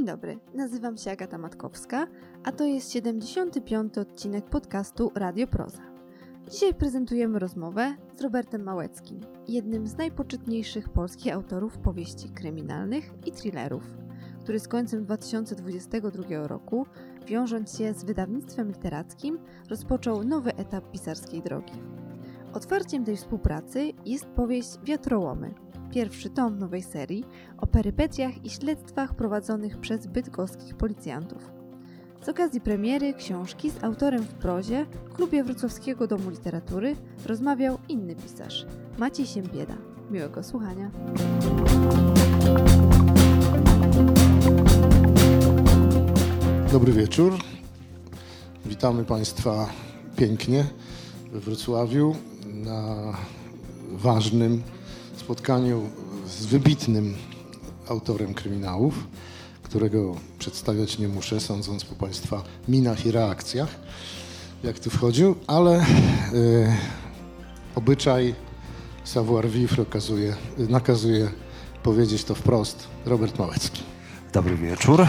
Dzień dobry, nazywam się Agata Matkowska, a to jest 75. odcinek podcastu Radio Proza. Dzisiaj prezentujemy rozmowę z Robertem Małeckim, jednym z najpoczytniejszych polskich autorów powieści kryminalnych i thrillerów, który z końcem 2022 roku, wiążąc się z wydawnictwem literackim, rozpoczął nowy etap pisarskiej drogi. Otwarciem tej współpracy jest powieść Wiatrołomy, pierwszy tom nowej serii o perypetiach i śledztwach prowadzonych przez bydgoskich policjantów. Z okazji premiery książki z autorem w prozie w klubie Wrocławskiego Domu Literatury rozmawiał inny pisarz, Maciej Siembieda. Miłego słuchania. Dobry wieczór. Witamy Państwa pięknie we Wrocławiu na ważnym spotkaniu z wybitnym autorem kryminałów, którego przedstawiać nie muszę, sądząc po Państwa minach i reakcjach, jak tu wchodził, ale y, obyczaj savoir-vivre okazuje, nakazuje powiedzieć to wprost. Robert Małecki. Dobry wieczór.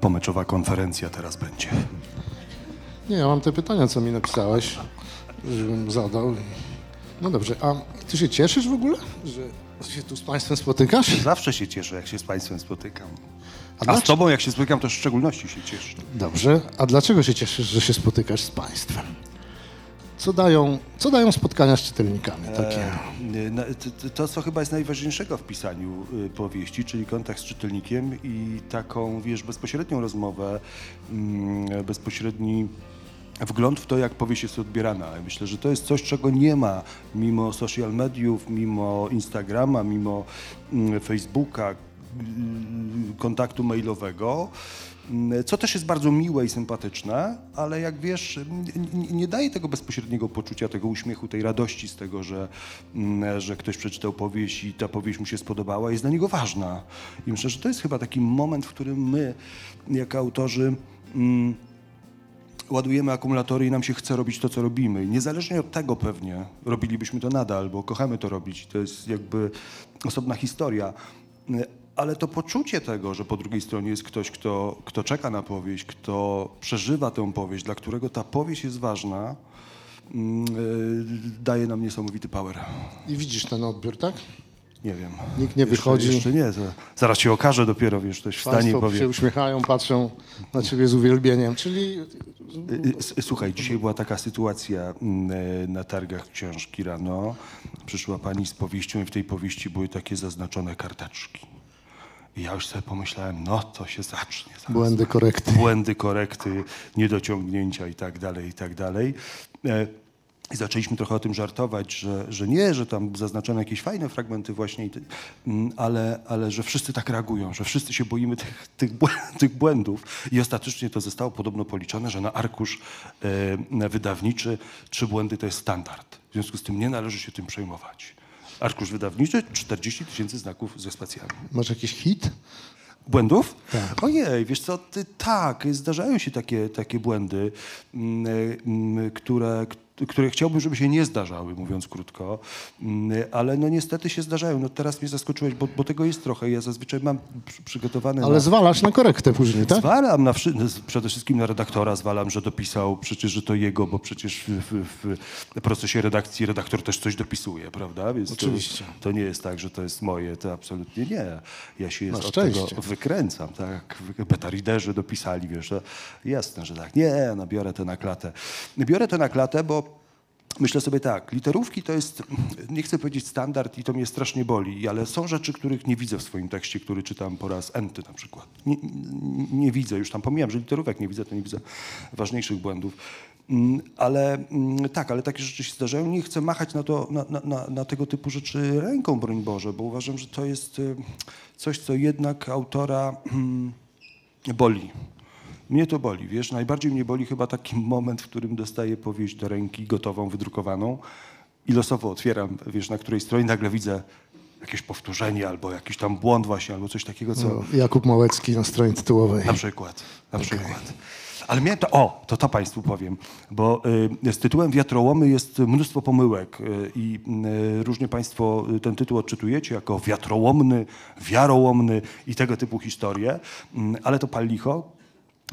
Pomeczowa konferencja teraz będzie. Nie, ja mam te pytania, co mi napisałeś, żebym zadał. No dobrze, a ty się cieszysz w ogóle, że się tu z Państwem spotykasz? Zawsze się cieszę, jak się z Państwem spotykam. A A z? Tobą, jak się spotykam, to w szczególności się cieszę. Dobrze, a dlaczego się cieszysz, że się spotykasz z Państwem? Co dają, co dają spotkania z czytelnikami takie? E, to- to- To, co chyba jest najważniejszego w pisaniu y, powieści, czyli kontakt z czytelnikiem i taką, wiesz, bezpośrednią rozmowę, mm, bezpośredni wgląd w to, jak powieść jest odbierana. Myślę, że to jest coś, czego nie ma mimo social mediów, mimo Instagrama, mimo mm, Facebooka, mm, kontaktu mailowego, mm, co też jest bardzo miłe i sympatyczne, ale jak wiesz, nie, daje tego bezpośredniego poczucia, tego uśmiechu, tej radości z tego, że, że ktoś przeczytał powieść i ta powieść mu się spodobała, jest dla niego ważna. I myślę, że to jest chyba taki moment, w którym my, jako autorzy, ładujemy akumulatory i nam się chce robić to, co robimy. I niezależnie od tego pewnie robilibyśmy to nadal, bo kochamy to robić. To jest jakby osobna historia. Ale to poczucie tego, że po drugiej stronie jest ktoś, kto, kto czeka na powieść, kto przeżywa tę powieść, dla którego ta powieść jest ważna, mm, y, daje nam niesamowity power. I widzisz ten odbiór, tak? Nie wiem. Nikt nie Jeszcze- wychodzi. Jeszcze nie. Zaraz się okaże dopiero, wiesz, ktoś wstanie i Państwo powie. się uśmiechają, patrzą na Ciebie z uwielbieniem, czyli Y, y, Słuchaj, dzisiaj była taka sytuacja mm, e, na targach książki rano. Przyszła pani z powieścią i w tej powieści były takie zaznaczone karteczki. I ja już sobie pomyślałem, no to się zacznie. zaraz. błędy, korekty. Błędy, korekty, niedociągnięcia i tak dalej, i tak dalej. E, I zaczęliśmy trochę o tym żartować, że, że nie, że tam zaznaczono jakieś fajne fragmenty właśnie, mm, ale, ale że wszyscy tak reagują, że wszyscy się boimy tych, tych, tych błędów. I ostatecznie to zostało podobno policzone, że na arkusz e, wydawniczy trzy błędy to jest standard. W związku z tym nie należy się tym przejmować. Arkusz wydawniczy 40 tysięcy znaków ze spacjami. Masz jakiś hit? Błędów? Tak. Ojej, wiesz co, ty, tak, zdarzają się takie, takie błędy, mm, mm, które, które chciałbym, żeby się nie zdarzały, mówiąc krótko, Mm, ale no niestety się zdarzają. No teraz mnie zaskoczyłeś, bo, bo tego jest trochę. Ja zazwyczaj mam przy- przygotowane... Ale na... zwalasz na korektę później, tak? Zwalam na, przede wszystkim na redaktora, zwalam, że dopisał, przecież, że to jego, bo przecież w, w, w procesie redakcji redaktor też coś dopisuje, prawda? Więc Oczywiście. To, to nie jest tak, że to jest moje, to absolutnie nie. Ja się jest od tego wykręcam, tak? Beta readerzy dopisali, wiesz, jasne, że tak. Nie, no biorę to na klatę. Biorę to na klatę, bo Myślę sobie tak, literówki to jest, nie chcę powiedzieć standard i to mnie strasznie boli, ale są rzeczy, których nie widzę w swoim tekście, który czytam po raz enty na przykład. Nie, nie, widzę, już tam pomijam, że literówek nie widzę, to nie widzę ważniejszych błędów. Mm, Ale mm, tak, ale takie rzeczy się zdarzają. Nie chcę machać na, to, na, na, na, tego typu rzeczy ręką, broń Boże, bo uważam, że to jest y, coś, co jednak autora mm, boli. Mnie to boli, wiesz, najbardziej mnie boli chyba taki moment, w którym dostaję powieść do ręki gotową, wydrukowaną i losowo otwieram, wiesz, na której stronie nagle widzę jakieś powtórzenie albo jakiś tam błąd właśnie, albo coś takiego, co No, Jakub Małecki na stronie tytułowej. na przykład, na przykład. Ale miałem to, o, to to Państwu powiem, bo y, z tytułem Wiatrołomy jest mnóstwo pomyłek y, i y, różnie Państwo ten tytuł odczytujecie jako wiatrołomny, wiarołomny i tego typu historie, Mm, ale to pal licho,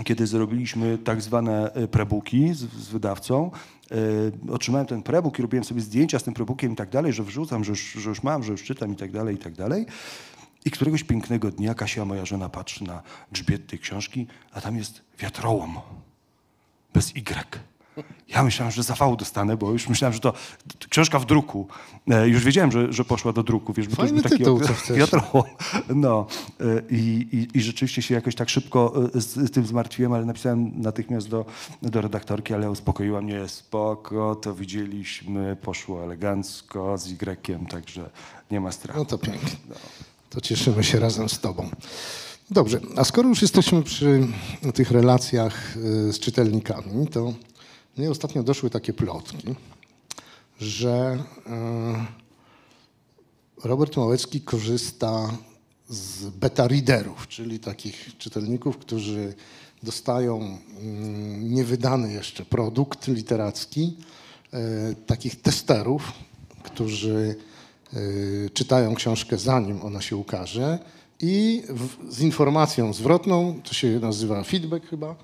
kiedy zrobiliśmy tak zwane y, prebuki z, z wydawcą, y, otrzymałem ten prebook i robiłem sobie zdjęcia z tym prebookiem i tak dalej, że wrzucam, że już, że już mam, że już czytam i tak dalej, i tak dalej. I któregoś pięknego dnia Kasia, moja żona, patrzy na grzbiet tej książki, a tam jest wiatrołom. Bez Y. Ja myślałem, że zawału dostanę, bo już myślałem, że to, książka w druku. E, już wiedziałem, że, że poszła do druku. Wiesz, bo to Fajny taki tytuł, okres- co chcesz. No. e, I, i, I rzeczywiście się jakoś tak szybko e, z, z tym zmartwiłem, ale napisałem natychmiast do, do redaktorki, ale uspokoiła mnie, spoko, to widzieliśmy, poszło elegancko z Y, także nie ma strachu. No to pięknie. To cieszymy się razem z Tobą. Dobrze, a skoro już jesteśmy przy tych relacjach z czytelnikami, to mnie ostatnio doszły takie plotki, że y, Robert Małecki korzysta z beta readerów, czyli takich czytelników, którzy dostają mm, niewydany jeszcze produkt literacki, y, takich testerów, którzy y, czytają książkę zanim ona się ukaże i z informacją zwrotną, to się nazywa feedback chyba,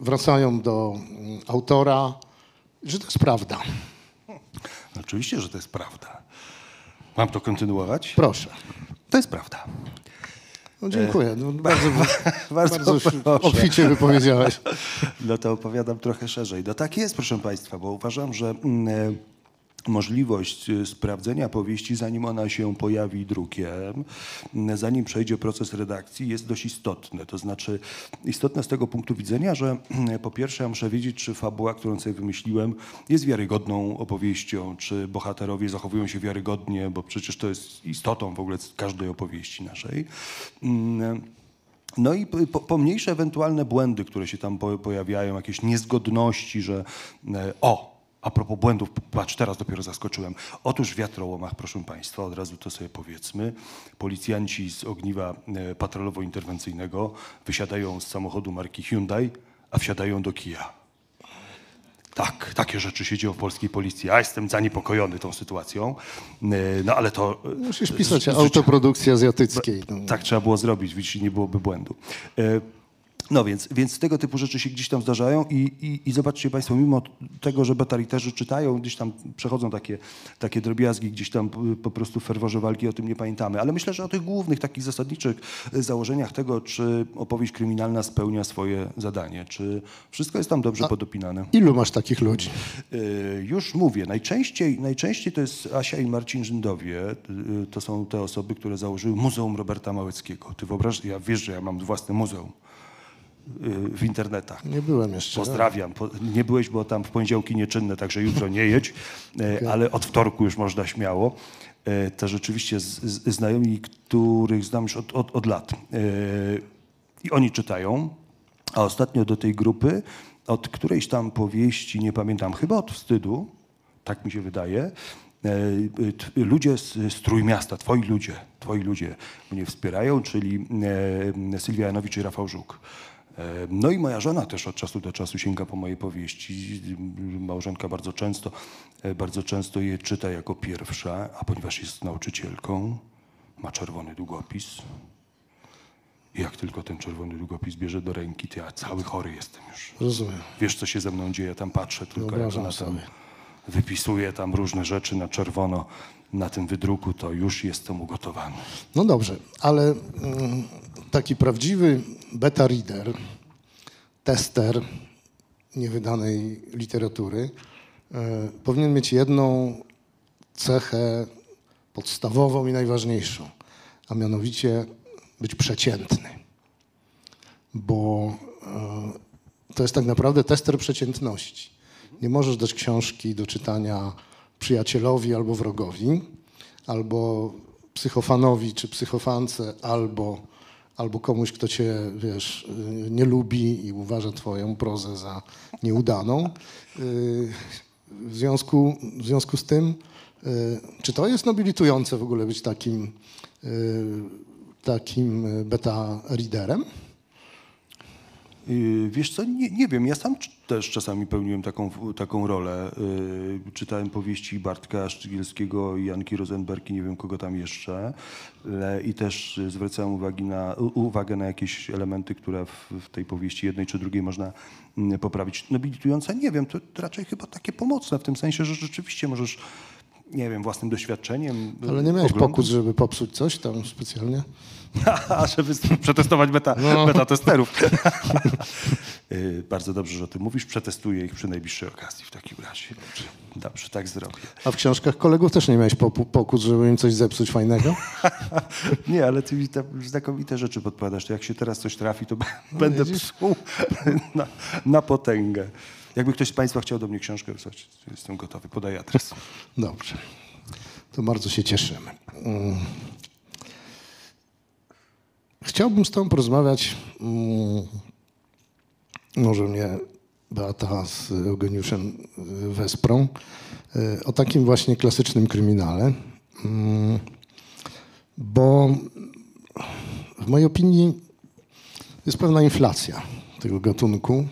wracają do mm, autora, że to jest prawda. Oczywiście, że to jest prawda. Mam to kontynuować? Proszę. To jest prawda. No, dziękuję. No, bardzo, Bardzo bardzo proszę. obficie wypowiedziałeś. No to opowiadam trochę szerzej. No tak jest, proszę Państwa, bo uważam, że mm, e, możliwość e, sprawdzenia powieści, zanim ona się pojawi drukiem, zanim przejdzie proces redakcji, jest dość istotne. To znaczy istotne z tego punktu widzenia, że po pierwsze ja muszę wiedzieć, czy fabuła, którą sobie wymyśliłem, jest wiarygodną opowieścią, czy bohaterowie zachowują się wiarygodnie, bo przecież to jest istotą w ogóle każdej opowieści naszej. Mm, no i po- pomniejsze ewentualne błędy, które się tam po- pojawiają, jakieś niezgodności, że e, o, a propos błędów, patrz, teraz dopiero zaskoczyłem. Otóż w wiatrołomach, proszę Państwa, od razu to sobie powiedzmy, policjanci z ogniwa e, patrolowo-interwencyjnego wysiadają z samochodu marki Hyundai, a wsiadają do kija. Tak, takie rzeczy się dzieją w polskiej policji. Ja jestem zaniepokojony tą sytuacją, E, no ale to... e, Musisz pisać z- autoprodukcji azjatyckiej. No. tak trzeba było zrobić, widzisz, nie byłoby błędu. E, No więc, więc tego typu rzeczy się gdzieś tam zdarzają i, i, i zobaczcie Państwo, mimo tego, że betariterzy czytają, gdzieś tam przechodzą takie, takie drobiazgi, gdzieś tam po prostu w ferworze walki o tym nie pamiętamy. Ale myślę, że o tych głównych, takich zasadniczych e, założeniach tego, czy opowieść kryminalna spełnia swoje zadanie, czy wszystko jest tam dobrze podopinane. Ilu masz takich ludzi? Y, Już mówię, najczęściej, najczęściej to jest Asia i Marcin Rzyndowie. Y, To są te osoby, które założyły Muzeum Roberta Małeckiego. Ty wyobraź, ja wiesz, że ja mam własne muzeum w internetach. Nie byłem jeszcze. Pozdrawiam. Po- Nie byłeś, bo tam w poniedziałki nieczynne, także jutro nie jedź, e, ale od wtorku już można śmiało. E, To rzeczywiście z, z, znajomi, których znam już od, od, od lat. E, I oni czytają, a ostatnio do tej grupy, od którejś tam powieści, nie pamiętam, chyba od wstydu, tak mi się wydaje, ludzie z, z Trójmiasta, twoi ludzie, twoi ludzie mnie wspierają, czyli Sylwia Janowicz i Rafał Żuk. E, No i moja żona też od czasu do czasu sięga po moje powieści. Małżonka bardzo często, e, bardzo często je czyta jako pierwsza, a ponieważ jest nauczycielką, ma czerwony długopis. I jak tylko ten czerwony długopis bierze do ręki, to ja cały chory jestem już. Rozumiem. Wiesz, co się ze mną dzieje, tam patrzę tylko, jak Wyobrażam ona tam sobie. wypisuje tam różne rzeczy na czerwono na tym wydruku, to już jestem ugotowany. No dobrze, ale mm, taki prawdziwy beta reader, tester niewydanej literatury e, powinien mieć jedną cechę podstawową i najważniejszą, a mianowicie być przeciętny. Bo e, to jest tak naprawdę tester przeciętności. Nie możesz dać książki do czytania przyjacielowi albo wrogowi, albo psychofanowi czy psychofance, albo, albo komuś, kto cię, wiesz, y, nie lubi i uważa twoją prozę za nieudaną. Y, W związku, w związku z tym, y, czy to jest nobilitujące w ogóle być takim, takim beta readerem? Yy, Wiesz co, nie, nie wiem, ja sam też czasami pełniłem taką, taką rolę. Yy, Czytałem powieści Bartka Szczygielskiego, Janki Rosenberg i nie wiem kogo tam jeszcze. I też y, zwracałem uwagi na, uwagę na jakieś elementy, które w, w tej powieści jednej czy drugiej można mm, poprawić. Nobilitujące, nie wiem, to, to raczej chyba takie pomocne w tym sensie, że rzeczywiście możesz, nie wiem, własnym doświadczeniem. y, Ale nie miałeś oglądać- pokus, żeby popsuć coś tam specjalnie? A, żeby przetestować beta, No. beta testerów. Y, Bardzo dobrze, że o tym mówisz. Przetestuję ich przy najbliższej okazji w takim razie. Dobrze, dobrze tak zrobię. A w książkach kolegów też nie miałeś pokus, żeby im coś zepsuć fajnego? Nie, ale ty mi tam znakomite rzeczy podpowiadasz. To jak się teraz coś trafi, to b- będę No widzisz? psuł na, na potęgę. Jakby ktoś z Państwa chciał do mnie książkę wysłać, jestem gotowy. Podaj adres. Dobrze. To bardzo się cieszymy. Chciałbym z Tobą porozmawiać, mm, może mnie Beata z Eugeniuszem wesprą, y, o takim właśnie klasycznym kryminale, Mm, bo w mojej opinii jest pewna inflacja tego gatunku.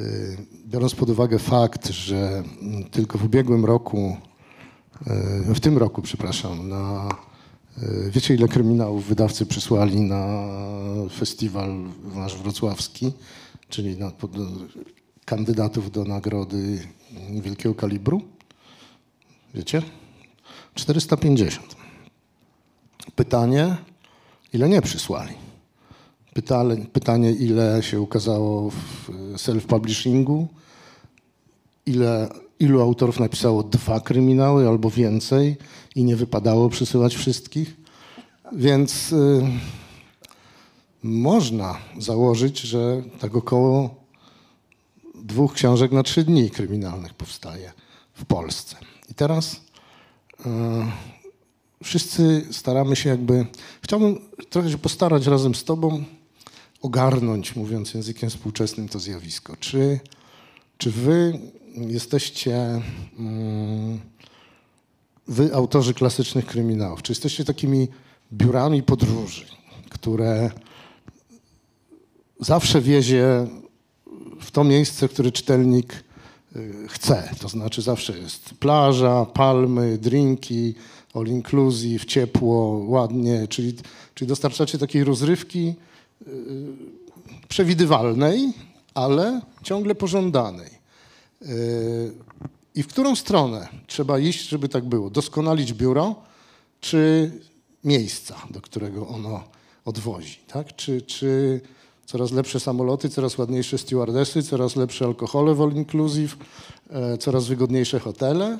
Y, Biorąc pod uwagę fakt, że tylko w ubiegłym roku, y, w tym roku, przepraszam, na wiecie ile kryminałów wydawcy przysłali na festiwal nasz wrocławski, czyli na pod, kandydatów do nagrody wielkiego kalibru? Wiecie? 450. Pytanie, ile nie przysłali? Pytale, pytanie, ile się ukazało w self-publishingu, ile, ilu autorów napisało dwa kryminały albo więcej i nie wypadało przysyłać wszystkich. Więc y, można założyć, że tak około dwóch książek na trzy dni kryminalnych powstaje w Polsce. I teraz y, wszyscy staramy się jakby. Chciałbym trochę się postarać razem z Tobą ogarnąć, mówiąc językiem współczesnym, to zjawisko. Czy, czy Wy jesteście, mm, Wy autorzy klasycznych kryminałów, czy jesteście takimi biurami podróży, które zawsze wiezie w to miejsce, które czytelnik y, chce. To znaczy zawsze jest plaża, palmy, drinki, all inclusive, ciepło, ładnie, czyli, czyli dostarczacie takiej rozrywki y, przewidywalnej, ale ciągle pożądanej. I w którą stronę trzeba iść, żeby tak było? Doskonalić biuro, czy miejsca, do którego ono odwozi? Tak? Czy, czy coraz lepsze samoloty, coraz ładniejsze stewardesy, coraz lepsze alkohole w all inclusive, e, coraz wygodniejsze hotele,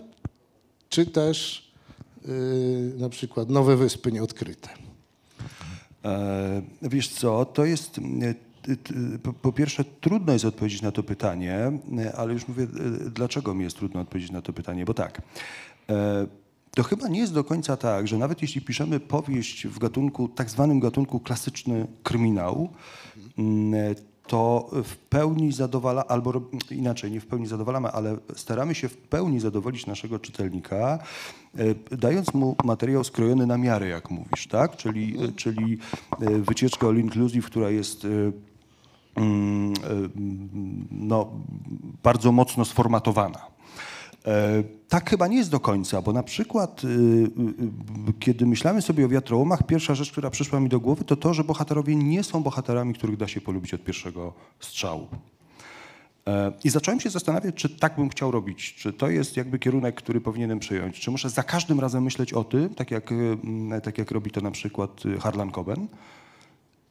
czy też y, na przykład nowe wyspy nieodkryte? E, Wiesz co, to jest po- pierwsze trudno jest odpowiedzieć na to pytanie, e, ale już mówię, e, dlaczego mi jest trudno odpowiedzieć na to pytanie, bo tak. e, To chyba nie jest do końca tak, że nawet jeśli piszemy powieść w gatunku, tak zwanym gatunku klasyczny kryminał, to w pełni zadowala, albo inaczej, nie w pełni zadowalamy, ale staramy się w pełni zadowolić naszego czytelnika, dając mu materiał skrojony na miarę, jak mówisz, tak? Czyli, czyli wycieczka all inclusive, która jest no, bardzo mocno sformatowana. E, Tak chyba nie jest do końca, bo na przykład, y, y, y, kiedy myślałem sobie o wiatrołomach, pierwsza rzecz, która przyszła mi do głowy, to to, że bohaterowie nie są bohaterami, których da się polubić od pierwszego strzału. E, I zacząłem się zastanawiać, czy tak bym chciał robić, czy to jest jakby kierunek, który powinienem przyjąć, czy muszę za każdym razem myśleć o tym, tak jak, y, mm, tak jak robi to na przykład y, Harlan Coben,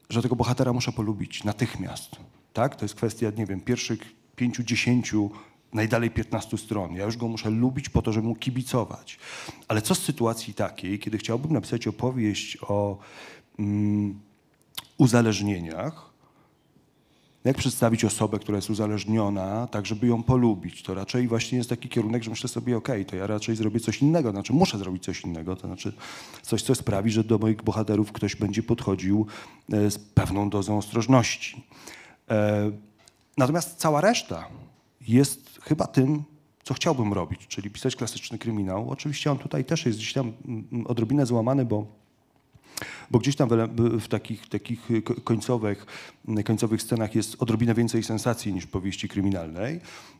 że tego bohatera muszę polubić natychmiast. Tak? To jest kwestia, nie wiem, pierwszych pięciu, dziesięciu, najdalej 15 stron. Ja już go muszę lubić po to, żeby mu kibicować. Ale co z sytuacji takiej, kiedy chciałbym napisać opowieść o mm, uzależnieniach, jak przedstawić osobę, która jest uzależniona, tak żeby ją polubić? To raczej właśnie jest taki kierunek, że myślę sobie, okej, to ja raczej zrobię coś innego, znaczy muszę zrobić coś innego, to znaczy coś, co sprawi, że do moich bohaterów ktoś będzie podchodził e, z pewną dozą ostrożności. E, Natomiast cała reszta jest chyba tym, co chciałbym robić, czyli pisać klasyczny kryminał. Oczywiście on tutaj też jest gdzieś tam mm, odrobinę złamany, bo bo gdzieś tam w, w takich, takich ko- końcowych, końcowych scenach jest odrobinę więcej sensacji niż powieści kryminalnej,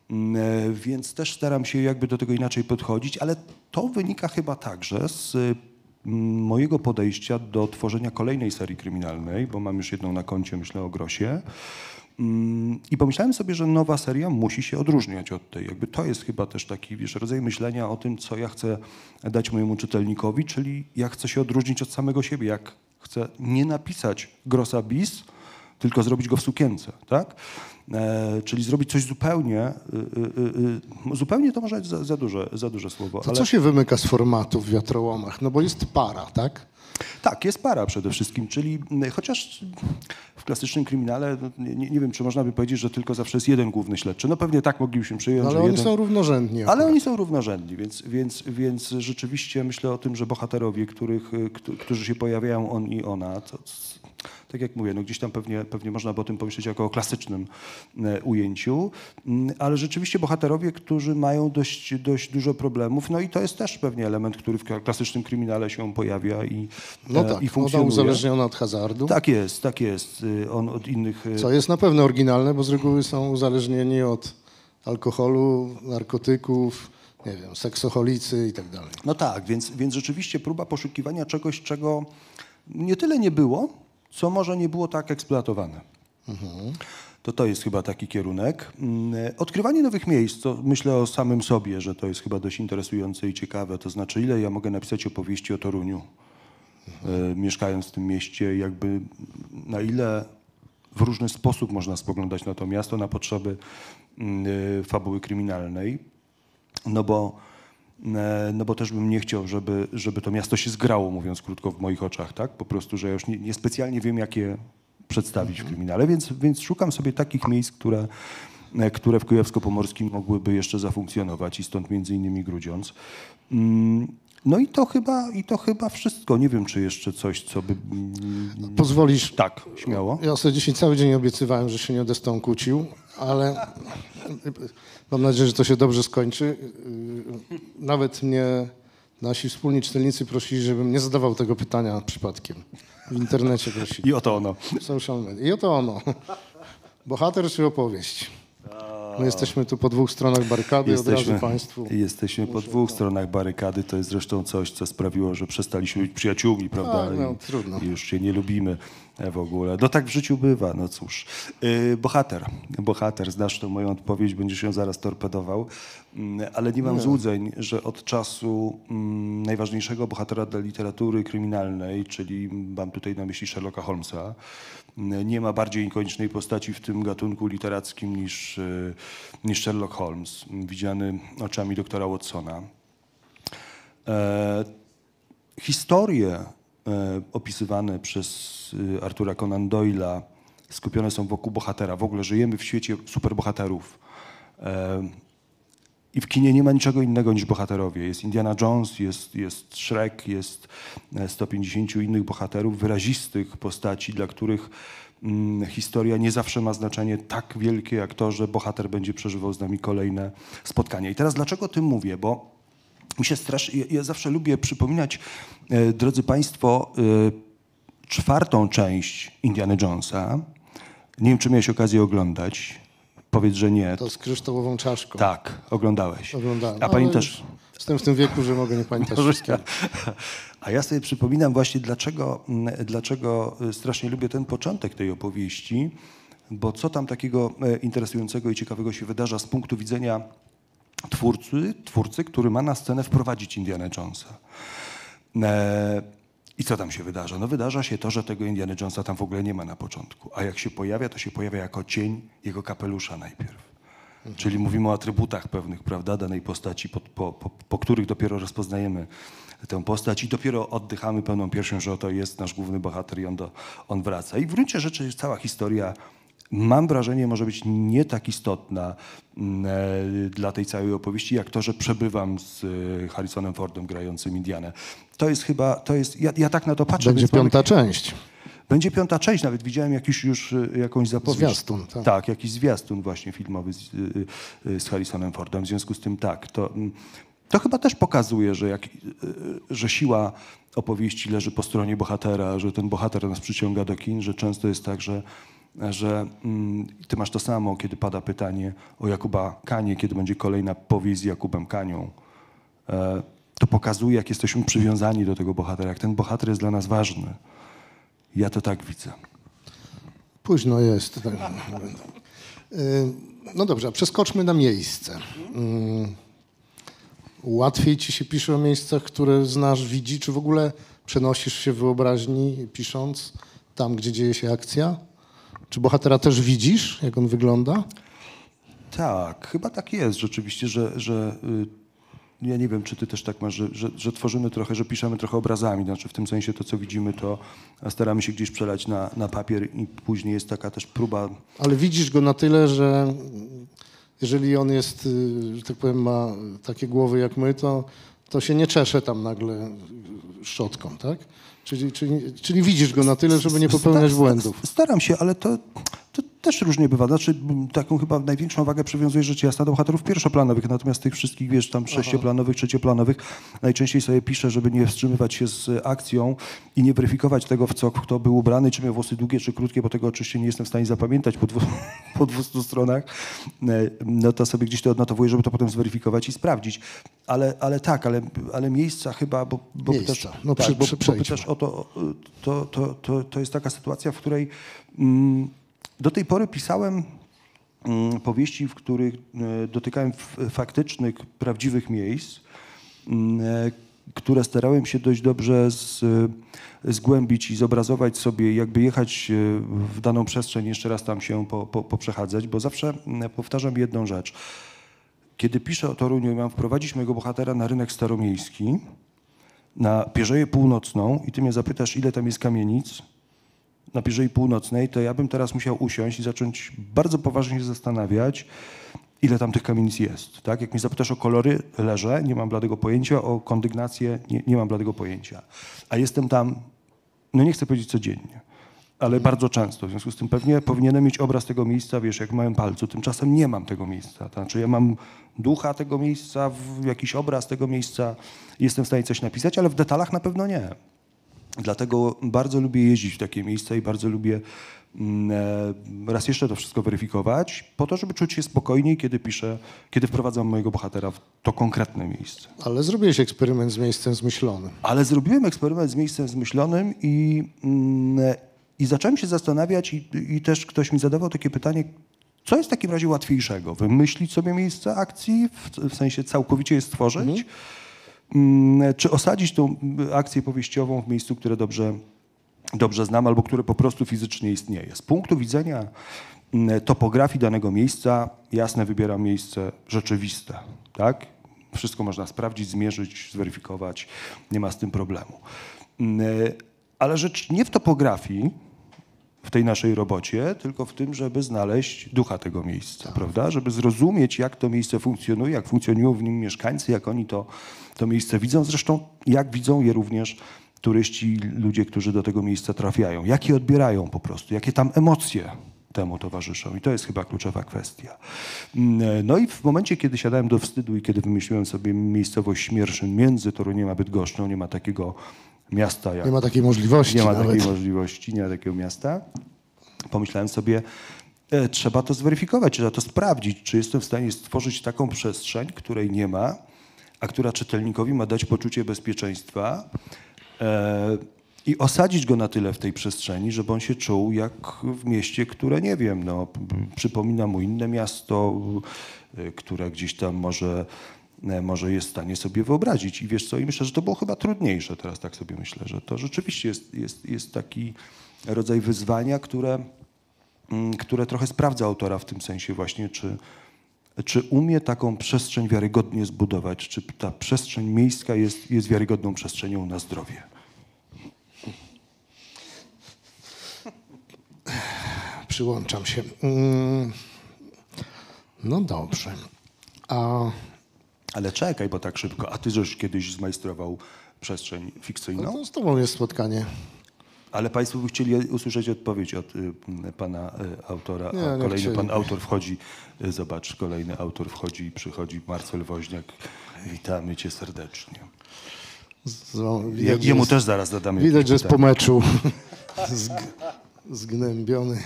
Mm, e, więc też staram się jakby do tego inaczej podchodzić, ale to wynika chyba także z mm, mojego podejścia do tworzenia kolejnej serii kryminalnej, bo mam już jedną na koncie, myślę o Grosie. Mm, I pomyślałem sobie, że nowa seria musi się odróżniać od tej. Jakby to jest chyba też taki wiesz, rodzaj myślenia o tym, co ja chcę dać mojemu czytelnikowi, czyli jak chcę się odróżnić od samego siebie, jak chcę nie napisać Grossa bis, tylko zrobić go w sukience, tak? E, czyli zrobić coś zupełnie, y, y, y, zupełnie to może być za, za, duże, za duże słowo, To ale co się wymyka z formatu w wiatrołomach? No bo jest para, tak? Tak, jest para przede wszystkim, czyli chociaż w klasycznym kryminale, no, nie, nie wiem, czy można by powiedzieć, że tylko zawsze jest jeden główny śledczy. No pewnie tak moglibyśmy przyjąć, No, ale oni jeden... są równorzędni. Ale akurat. oni są równorzędni, więc, więc, więc rzeczywiście myślę o tym, że bohaterowie, których, któ- którzy się pojawiają, on i ona, to, tak jak mówię, no gdzieś tam pewnie, pewnie można by o tym pomyśleć jako o klasycznym e, ujęciu, Mm, ale rzeczywiście bohaterowie, którzy mają dość, dość dużo problemów, no i to jest też pewnie element, który w kla- klasycznym kryminale się pojawia i, No e, tak, i funkcjonuje. uzależniona od hazardu. Tak jest, tak jest. Y, On od innych... y, Co jest na pewno oryginalne, bo z reguły są uzależnieni od alkoholu, narkotyków, nie wiem, seksoholicy i tak dalej. No tak, więc, więc rzeczywiście próba poszukiwania czegoś, czego nie tyle nie było, co może nie było tak eksploatowane. To to jest chyba taki kierunek. Mm, Odkrywanie nowych miejsc, to myślę o samym sobie, że to jest chyba dość interesujące i ciekawe. To znaczy, ile ja mogę napisać opowieści o Toruniu, e, mieszkając w tym mieście, jakby na ile w różny sposób można spoglądać na to miasto na potrzeby mm, e, fabuły kryminalnej. No bo, no bo też bym nie chciał, żeby, żeby to miasto się zgrało, mówiąc krótko, w moich oczach, tak? Po prostu, że ja już nie, niespecjalnie wiem, jak je przedstawić w kryminale, więc, więc szukam sobie takich miejsc, które, e, które w Kujawsko-Pomorskim mogłyby jeszcze zafunkcjonować i stąd między innymi Grudziądz. Mm, No i to chyba, i to chyba wszystko. Nie wiem, czy jeszcze coś, co by... mm, Pozwolisz? Tak, śmiało. Ja sobie dzisiaj cały dzień obiecywałem, że się nie będę z tą kłócił, ale mam nadzieję, że to się dobrze skończy. Nawet mnie nasi wspólni czytelnicy prosili, żebym nie zadawał tego pytania przypadkiem. W internecie prosili. I oto ono. Social media. I oto ono. Bohater czy opowieść? My jesteśmy tu po dwóch stronach barykady, od razu Państwu. jesteśmy po dwóch stronach barykady. To jest zresztą coś, co sprawiło, że przestaliśmy być przyjaciółmi, prawda? Tak, no, trudno. I już się nie lubimy w ogóle. No tak w życiu bywa, no cóż. Yy, bohater. Bohater, znasz tę moją odpowiedź, będziesz ją zaraz torpedował. Mm, Ale nie mam złudzeń, że od czasu mm, najważniejszego bohatera dla literatury kryminalnej, czyli mam tutaj na myśli Sherlocka Holmesa, mm, nie ma bardziej ikonicznej postaci w tym gatunku literackim niż, y, niż Sherlock Holmes, widziany oczami doktora Watsona. E, historie e, opisywane przez y, Artura Conan Doyle'a skupione są wokół bohatera. W ogóle żyjemy w świecie superbohaterów. E, I w kinie nie ma niczego innego niż bohaterowie. Jest Indiana Jones, jest, jest Shrek, jest e, 150 innych bohaterów, wyrazistych postaci, dla których mm, historia nie zawsze ma znaczenie tak wielkie, jak to, że bohater będzie przeżywał z nami kolejne spotkania. I teraz dlaczego o tym mówię? Bo mi się strasznie, ja, zawsze lubię przypominać, e, drodzy Państwo, e, czwartą część Indiana Jonesa. Nie wiem, czy miałeś okazję oglądać. Powiedz, że nie. To z kryształową czaszką. Tak, oglądałeś. Oglądałem. A pamiętasz? już Jestem w tym wieku, że mogę nie pamiętać wszystkiego. A ja sobie przypominam właśnie, dlaczego, dlaczego y, strasznie lubię ten początek tej opowieści, bo co tam takiego e, interesującego i ciekawego się wydarza z punktu widzenia twórcy, twórcy który ma na scenę wprowadzić Indiana Jonesa. E, I co tam się wydarza? No wydarza się to, że tego Indiana Jonesa tam w ogóle nie ma na początku. A jak się pojawia, to się pojawia jako cień jego kapelusza najpierw. Czyli mówimy o atrybutach pewnych, prawda, danej postaci, po, po, po, po których dopiero rozpoznajemy tę postać i dopiero oddychamy pełną piersią, że oto jest nasz główny bohater i on, do, on wraca. I w gruncie rzeczy cała historia, mam wrażenie, może być nie tak istotna mm, e, dla tej całej opowieści, jak to, że przebywam z e, Harrisonem Fordem grającym Indianę. To jest chyba, to jest, ja, ja tak na to patrzę. Będzie piąta część. będzie piąta część, nawet widziałem jakiś już y, jakąś zapowiedź. Zwiastun, tak. tak. jakiś zwiastun właśnie filmowy z, z Harrisonem Fordem. W związku z tym tak, to, mm, to chyba też pokazuje, że, jak, że siła opowieści leży po stronie bohatera, że ten bohater nas przyciąga do kin, że często jest tak, że, że mm, ty masz to samo, kiedy pada pytanie o Jakuba Kanie, kiedy będzie kolejna powieść z Jakubem Kanią. E, to pokazuje, jak jesteśmy przywiązani do tego bohatera, jak ten bohater jest dla nas ważny. Ja to tak widzę. Późno jest. Y, No dobrze, przeskoczmy na miejsce. Mm, Łatwiej ci się pisze o miejscach, które znasz, widzi, czy w ogóle przenosisz się w wyobraźni pisząc tam, gdzie dzieje się akcja? Czy bohatera też widzisz, jak on wygląda? Tak, chyba tak jest rzeczywiście, że, że y, ja nie wiem, czy ty też tak masz, że, że, że tworzymy trochę, że piszemy trochę obrazami, znaczy w tym sensie to, co widzimy, to staramy się gdzieś przelać na, na papier i później jest taka też próba Ale widzisz go na tyle, że jeżeli on jest, y, że tak powiem, ma takie głowy jak my, to, to się nie czesze tam nagle szczotką, tak? Czyli, czyli, czyli widzisz go na tyle, żeby nie popełniać błędów. Staram się, ale to też różnie bywa. Znaczy, taką chyba największą wagę przywiązuję rzecz jasna do bohaterów pierwszoplanowych, natomiast tych wszystkich, wiesz, tam sześcioplanowych, trzecioplanowych, najczęściej sobie piszę, żeby nie wstrzymywać się z akcją i nie weryfikować tego, w co kto był ubrany, czy miał włosy długie, czy krótkie, bo tego oczywiście nie jestem w stanie zapamiętać po, dwu, po 200 stronach. E, No to sobie gdzieś to odnotowuję, żeby to potem zweryfikować i sprawdzić. Ale, ale tak, ale, ale miejsca chyba, bo, bo Miejsca. pytasz, No tak, przy- bo, bo pytasz o to, to, to, to, to jest taka sytuacja, w której mm, do tej pory pisałem mm, powieści, w których e, dotykałem faktycznych, prawdziwych miejsc, mm, e, które starałem się dość dobrze z, e, zgłębić i zobrazować sobie, jakby jechać w daną przestrzeń, jeszcze raz tam się po, po, poprzechadzać, bo zawsze mm, powtarzam jedną rzecz. Kiedy piszę o Toruniu i mam wprowadzić mojego bohatera na rynek staromiejski, na Pierzeję Północną i ty mnie zapytasz, ile tam jest kamienic na Pierzei Północnej, to ja bym teraz musiał usiąść i zacząć bardzo poważnie się zastanawiać, ile tam tych kamienic jest. Tak? Jak mnie zapytasz o kolory, leżę, nie mam bladego pojęcia, o kondygnację, nie, nie mam bladego pojęcia. A jestem tam, no nie chcę powiedzieć codziennie, ale bardzo często. W związku z tym pewnie powinienem mieć obraz tego miejsca, wiesz, jak w małym palcu. Tymczasem nie mam tego miejsca. To znaczy ja mam ducha tego miejsca, jakiś obraz tego miejsca, jestem w stanie coś napisać, ale w detalach na pewno nie. Dlatego bardzo lubię jeździć w takie miejsca i bardzo lubię mm, e, raz jeszcze to wszystko weryfikować, po to, żeby czuć się spokojniej, kiedy piszę, kiedy wprowadzam mojego bohatera w to konkretne miejsce. Ale zrobiłeś eksperyment z miejscem zmyślonym. Ale zrobiłem eksperyment z miejscem zmyślonym i, mm, i zacząłem się zastanawiać i, i też ktoś mi zadawał takie pytanie, co jest w takim razie łatwiejszego? Wymyślić sobie miejsce akcji, w, w sensie całkowicie je stworzyć, Mm, czy osadzić tą akcję powieściową w miejscu, które dobrze, dobrze znam albo które po prostu fizycznie istnieje. Z punktu widzenia mm, topografii danego miejsca, jasne wybieram miejsce rzeczywiste. Tak? Wszystko można sprawdzić, zmierzyć, zweryfikować, nie ma z tym problemu. Mm, Ale rzecz nie w topografii, w tej naszej robocie, tylko w tym, żeby znaleźć ducha tego miejsca, prawda? Żeby zrozumieć, jak to miejsce funkcjonuje, jak funkcjonują w nim mieszkańcy, jak oni to, to miejsce widzą. Zresztą, jak widzą je również turyści, ludzie, którzy do tego miejsca trafiają. Jak je odbierają po prostu, jakie tam emocje temu towarzyszą. I to jest chyba kluczowa kwestia. Mm, No i w momencie, kiedy siadałem do wstydu i kiedy wymyśliłem sobie miejscowość Śmierszyn między Toruniem a Bydgoszczą, nie ma takiego miasta jak Nie ma takiej możliwości nie ma nawet. takiej możliwości, nie ma takiego miasta. Pomyślałem sobie, e, trzeba to zweryfikować, trzeba to sprawdzić, czy jestem w stanie stworzyć taką przestrzeń, której nie ma, a która czytelnikowi ma dać poczucie bezpieczeństwa e, i osadzić go na tyle w tej przestrzeni, żeby on się czuł jak w mieście, które nie wiem, no, przypomina mu inne miasto, e, które gdzieś tam może, może jest w stanie sobie wyobrazić. I wiesz co, i myślę, że to było chyba trudniejsze, teraz tak sobie myślę, że to rzeczywiście jest, jest, jest taki rodzaj wyzwania, które, mm, które trochę sprawdza autora w tym sensie właśnie, czy, czy umie taką przestrzeń wiarygodnie zbudować, czy ta przestrzeń miejska jest, jest wiarygodną przestrzenią na zdrowie. Przyłączam się. Mm, No dobrze. A Ale czekaj, bo tak szybko. A ty żeś kiedyś zmajstrował przestrzeń no fikcyjną? to z tobą jest spotkanie. Ale Państwo by chcieli usłyszeć odpowiedź od y, pana y, autora, Nie, nie kolejny chcieli. pan autor wchodzi, y, zobacz, kolejny autor wchodzi i przychodzi, Marcel Woźniak. Witamy cię serdecznie. Z- widać, Jemu jest- też zaraz zadamy Widać, że jest po meczu Zg, zgnębiony.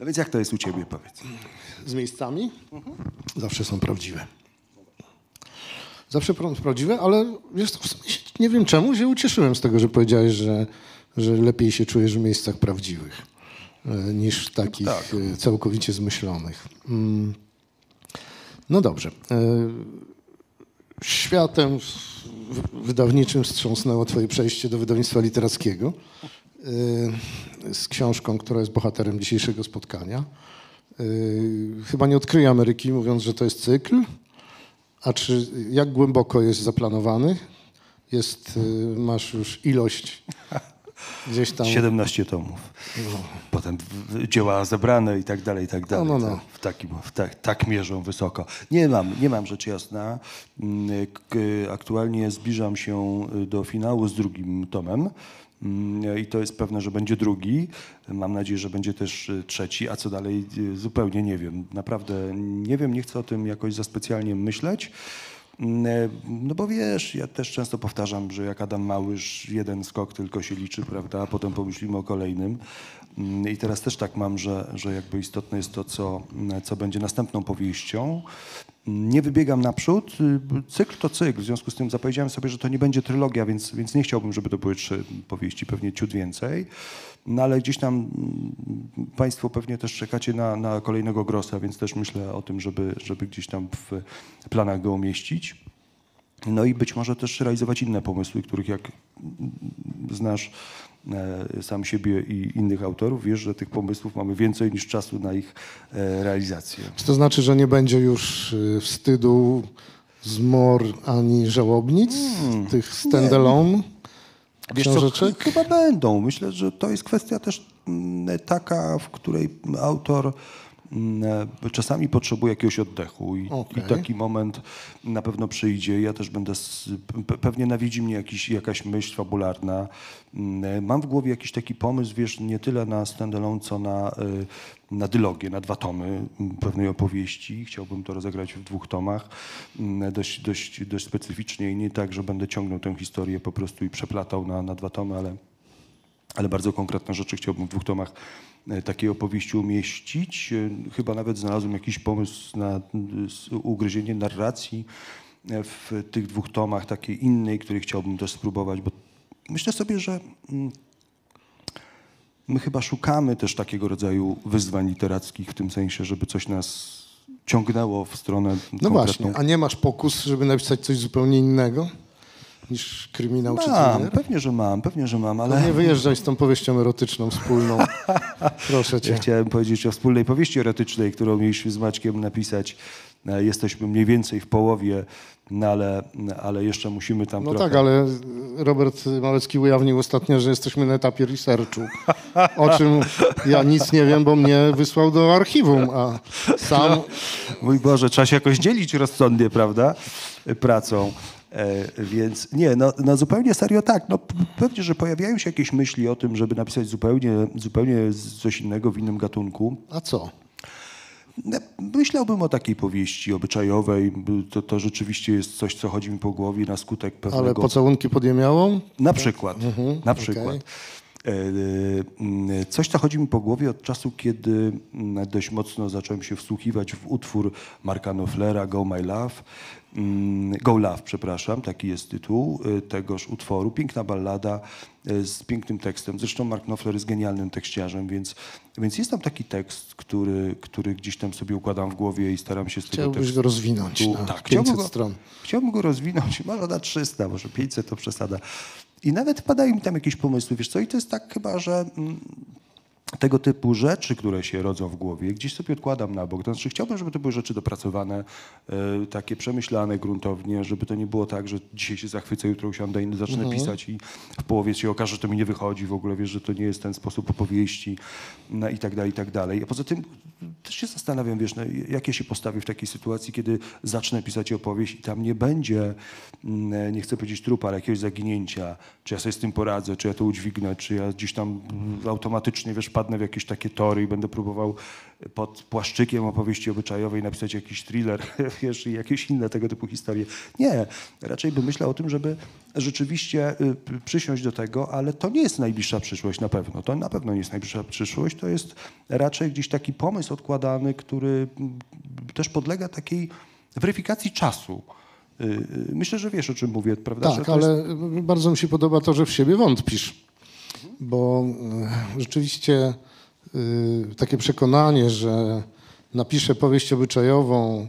No więc jak to jest u ciebie, powiedz? Z miejscami? Zawsze są prawdziwe. Zawsze pra- prawdziwe, ale wiesz, nie wiem czemu się ucieszyłem z tego, że powiedziałeś, że, że lepiej się czujesz w miejscach prawdziwych e, niż w takich Tak. e, całkowicie zmyślonych. Mm. No dobrze. E, Światem wydawniczym wstrząsnęło twoje przejście do wydawnictwa literackiego z książką, która jest bohaterem dzisiejszego spotkania. Yy, Chyba nie odkryję Ameryki, mówiąc, że to jest cykl. A czy jak głęboko jest zaplanowany? Jest, yy, masz już ilość gdzieś tam. 17 tomów. Potem w- w- dzieła zebrane i tak dalej, i tak dalej. No, no, no. Tak, W takim, w tak, tak mierzą wysoko. Nie mam, nie mam rzecz jasna. Mm, Aktualnie zbliżam się y, do finału z drugim tomem. Mm, I to jest pewne, że będzie drugi. Mam nadzieję, że będzie też y, trzeci, a co dalej y, zupełnie nie wiem. Naprawdę nie wiem, nie chcę o tym jakoś za specjalnie myśleć. Mm, No bo wiesz, ja też często powtarzam, że jak Adam Małysz, jeden skok tylko się liczy, prawda, a potem pomyślimy o kolejnym. Mm, I teraz też tak mam, że, że jakby istotne jest to, co, co będzie następną powieścią. Mm, Nie wybiegam naprzód. Cykl to cykl, w związku z tym zapowiedziałem sobie, że to nie będzie trylogia, więc, więc nie chciałbym, żeby to były trzy powieści, pewnie ciut więcej. No ale gdzieś tam mm, Państwo pewnie też czekacie na, na kolejnego Grossa, więc też myślę o tym, żeby, żeby gdzieś tam w planach go umieścić. No i być może też realizować inne pomysły, których jak mm, znasz e, sam siebie i innych autorów, wiesz, że tych pomysłów mamy więcej niż czasu na ich e, realizację. Czy to znaczy, że nie będzie już y, wstydu, zmor ani żałobnic, tych standalone Wiesz co, chyba będą. Myślę, że to jest kwestia też mm, taka, w której autor e, czasami potrzebuje jakiegoś oddechu i, Okej. i taki moment na pewno przyjdzie. Ja też będę, pewnie nawiedzi mnie jakiś, jakaś myśl fabularna. Mm, e, Mam w głowie jakiś taki pomysł, wiesz, nie tyle na standalone, co na, y, na dylogię, na dwa tomy mm, pewnej opowieści. Chciałbym to rozegrać w dwóch tomach, mm, dość, dość, dość specyficznie i nie tak, że będę ciągnął tę historię po prostu i przeplatał na, na dwa tomy, ale, ale bardzo konkretne rzeczy chciałbym w dwóch tomach e, takiej opowieści umieścić. E, Chyba nawet znalazłem jakiś pomysł na s- ugryzienie narracji e, w tych dwóch tomach, takiej innej, której chciałbym też spróbować, bo myślę sobie, że mm, my chyba szukamy też takiego rodzaju wyzwań literackich w tym sensie, żeby coś nas ciągnęło w stronę No konkretną. właśnie, a nie masz pokus, żeby napisać coś zupełnie innego niż kryminał czy Mam, thriller? pewnie, że mam, pewnie, że mam, ale... Nie wyjeżdżaj z tą powieścią erotyczną wspólną. Proszę cię. Ja chciałem powiedzieć o wspólnej powieści erotycznej, którą mieliśmy z Maćkiem napisać. E, Jesteśmy mniej więcej w połowie, no ale, ale jeszcze musimy tam No trochę... tak, ale Robert Małecki ujawnił ostatnio, że jesteśmy na etapie researchu, o czym ja nic nie wiem, bo mnie wysłał do archiwum, a sam Mój Boże, trzeba się jakoś dzielić rozsądnie, prawda? Pracą. E, więc nie, no, no zupełnie serio tak. No, pewnie, że pojawiają się jakieś myśli o tym, żeby napisać zupełnie, zupełnie coś innego w innym gatunku. A co? No, Myślałbym o takiej powieści obyczajowej. To, to rzeczywiście jest coś, co chodzi mi po głowie na skutek pewnego... Ale pocałunki pod jemiałą? Na przykład, na przykład. E, e, Coś, co chodzi mi po głowie od czasu, kiedy mm, dość mocno zacząłem się wsłuchiwać w utwór Marka Knopflera Go My Love. Mm, Go Love, przepraszam, taki jest tytuł e, tegoż utworu. Piękna ballada e, z pięknym tekstem. Zresztą Mark Knopfler jest genialnym tekściarzem, więc, więc jest tam taki tekst, który, który gdzieś tam sobie układam w głowie i staram się z tego Chciałbyś go rozwinąć na tak, 500 chciałbym go, stron. Chciałbym go rozwinąć, może na 300, może 500 to przesada. I nawet padają mi tam jakieś pomysły, wiesz co, i to jest tak chyba, że mm, tego typu rzeczy, które się rodzą w głowie, gdzieś sobie odkładam na bok. To znaczy chciałbym, żeby to były rzeczy dopracowane, e, takie przemyślane gruntownie, żeby to nie było tak, że dzisiaj się zachwycę, jutro usiądę i zacznę pisać i w połowie się okaże, że to mi nie wychodzi w ogóle, wiesz, że to nie jest ten sposób opowieści no, i tak dalej, i tak dalej. A poza tym też się zastanawiam, wiesz, no, jak ja się postawię w takiej sytuacji, kiedy zacznę pisać opowieść i tam nie będzie, mm, nie chcę powiedzieć trupa, ale jakiegoś zaginięcia, czy ja sobie z tym poradzę, czy ja to udźwignę, czy ja gdzieś tam mm, automatycznie, wiesz, wpadnę w jakieś takie tory i będę próbował pod płaszczykiem opowieści obyczajowej napisać jakiś thriller, wiesz, i jakieś inne tego typu historie. Nie, raczej bym myślał o tym, żeby rzeczywiście y, przysiąść do tego, ale to nie jest najbliższa przyszłość na pewno. To na pewno nie jest najbliższa przyszłość, to jest raczej gdzieś taki pomysł odkładany, który mm, też podlega takiej weryfikacji czasu. Y, y, Myślę, że wiesz, o czym mówię, prawda? Tak, to jest- ale bardzo mi się podoba to, że w siebie wątpisz, bo e, rzeczywiście y, takie przekonanie, że napiszę powieść obyczajową,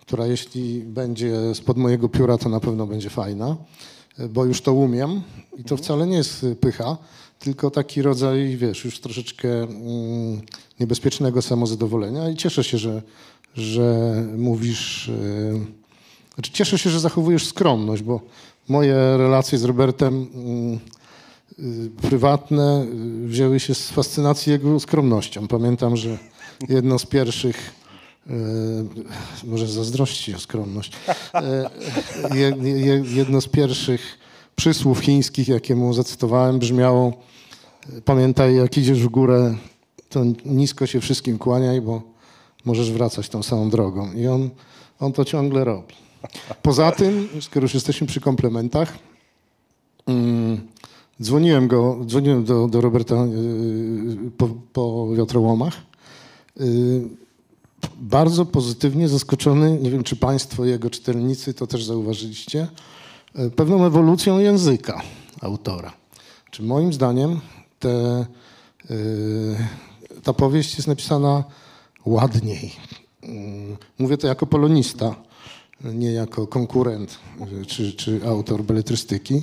która jeśli będzie spod mojego pióra, to na pewno będzie fajna, e, bo już to umiem i to wcale nie jest pycha, tylko taki rodzaj, wiesz, już troszeczkę mm, niebezpiecznego samozadowolenia i cieszę się, że, że mówisz... y, znaczy, cieszę się, że zachowujesz skromność, bo moje relacje z Robertem mm, prywatne y, wzięły się z fascynacji jego skromnością. Pamiętam, że jedno z pierwszych, y, może zazdrości o skromność, y, je, je, jedno z pierwszych przysłów chińskich, jakie mu zacytowałem, brzmiało pamiętaj, jak idziesz w górę, to nisko się wszystkim kłaniaj, bo możesz wracać tą samą drogą. I on, on to ciągle robi. Poza tym, skoro już jesteśmy przy komplementach, mm, dzwoniłem, go, dzwoniłem do, do Roberta yy, po, po wiatrołomach. Yy, bardzo pozytywnie zaskoczony, nie wiem czy Państwo, jego czytelnicy to też zauważyliście, yy, pewną ewolucją języka autora. Czy moim zdaniem te, ta powieść jest napisana ładniej. Yy, Mówię to jako polonista, nie jako konkurent czy, czy autor beletrystyki,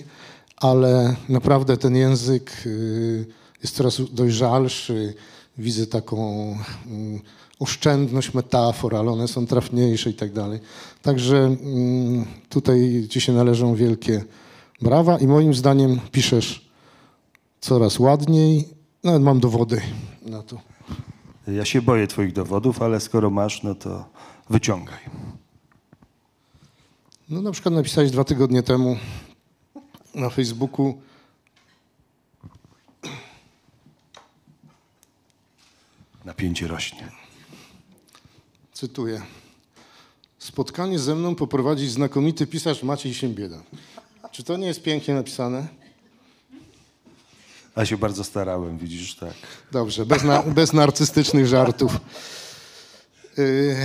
ale naprawdę ten język yy, jest coraz dojrzalszy. Widzę taką yy, oszczędność metafor, ale one są trafniejsze i tak dalej. Także yy, tutaj ci się należą wielkie brawa i moim zdaniem piszesz coraz ładniej. Nawet mam dowody na to. Ja się boję twoich dowodów, ale skoro masz, no to wyciągaj. No na przykład napisałeś dwa tygodnie temu na Facebooku Napięcie rośnie. Cytuję. Spotkanie ze mną poprowadzi znakomity pisarz Maciej Siembieda. Czy to nie jest pięknie napisane? A się bardzo starałem, widzisz, tak. Dobrze, bez, na, bez narcystycznych żartów. Yy,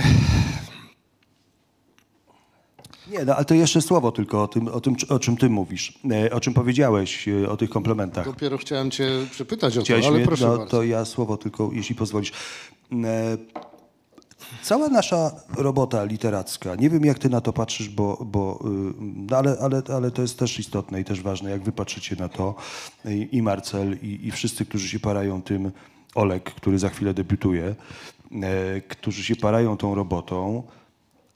Nie, no ale to jeszcze słowo tylko o tym, o tym o czym ty mówisz, e, o czym powiedziałeś, e, o tych komplementach. dopiero chciałem cię przepytać o to, Chciałeś ale mnie- proszę no, bardzo. to ja słowo tylko, jeśli pozwolisz. E, Cała nasza robota literacka, nie wiem jak ty na to patrzysz, bo, bo y, no ale, ale, ale to jest też istotne i też ważne, jak wy patrzycie na to i, i Marcel i, i wszyscy, którzy się parają tym, Olek, który za chwilę debiutuje, którzy się parają tą robotą,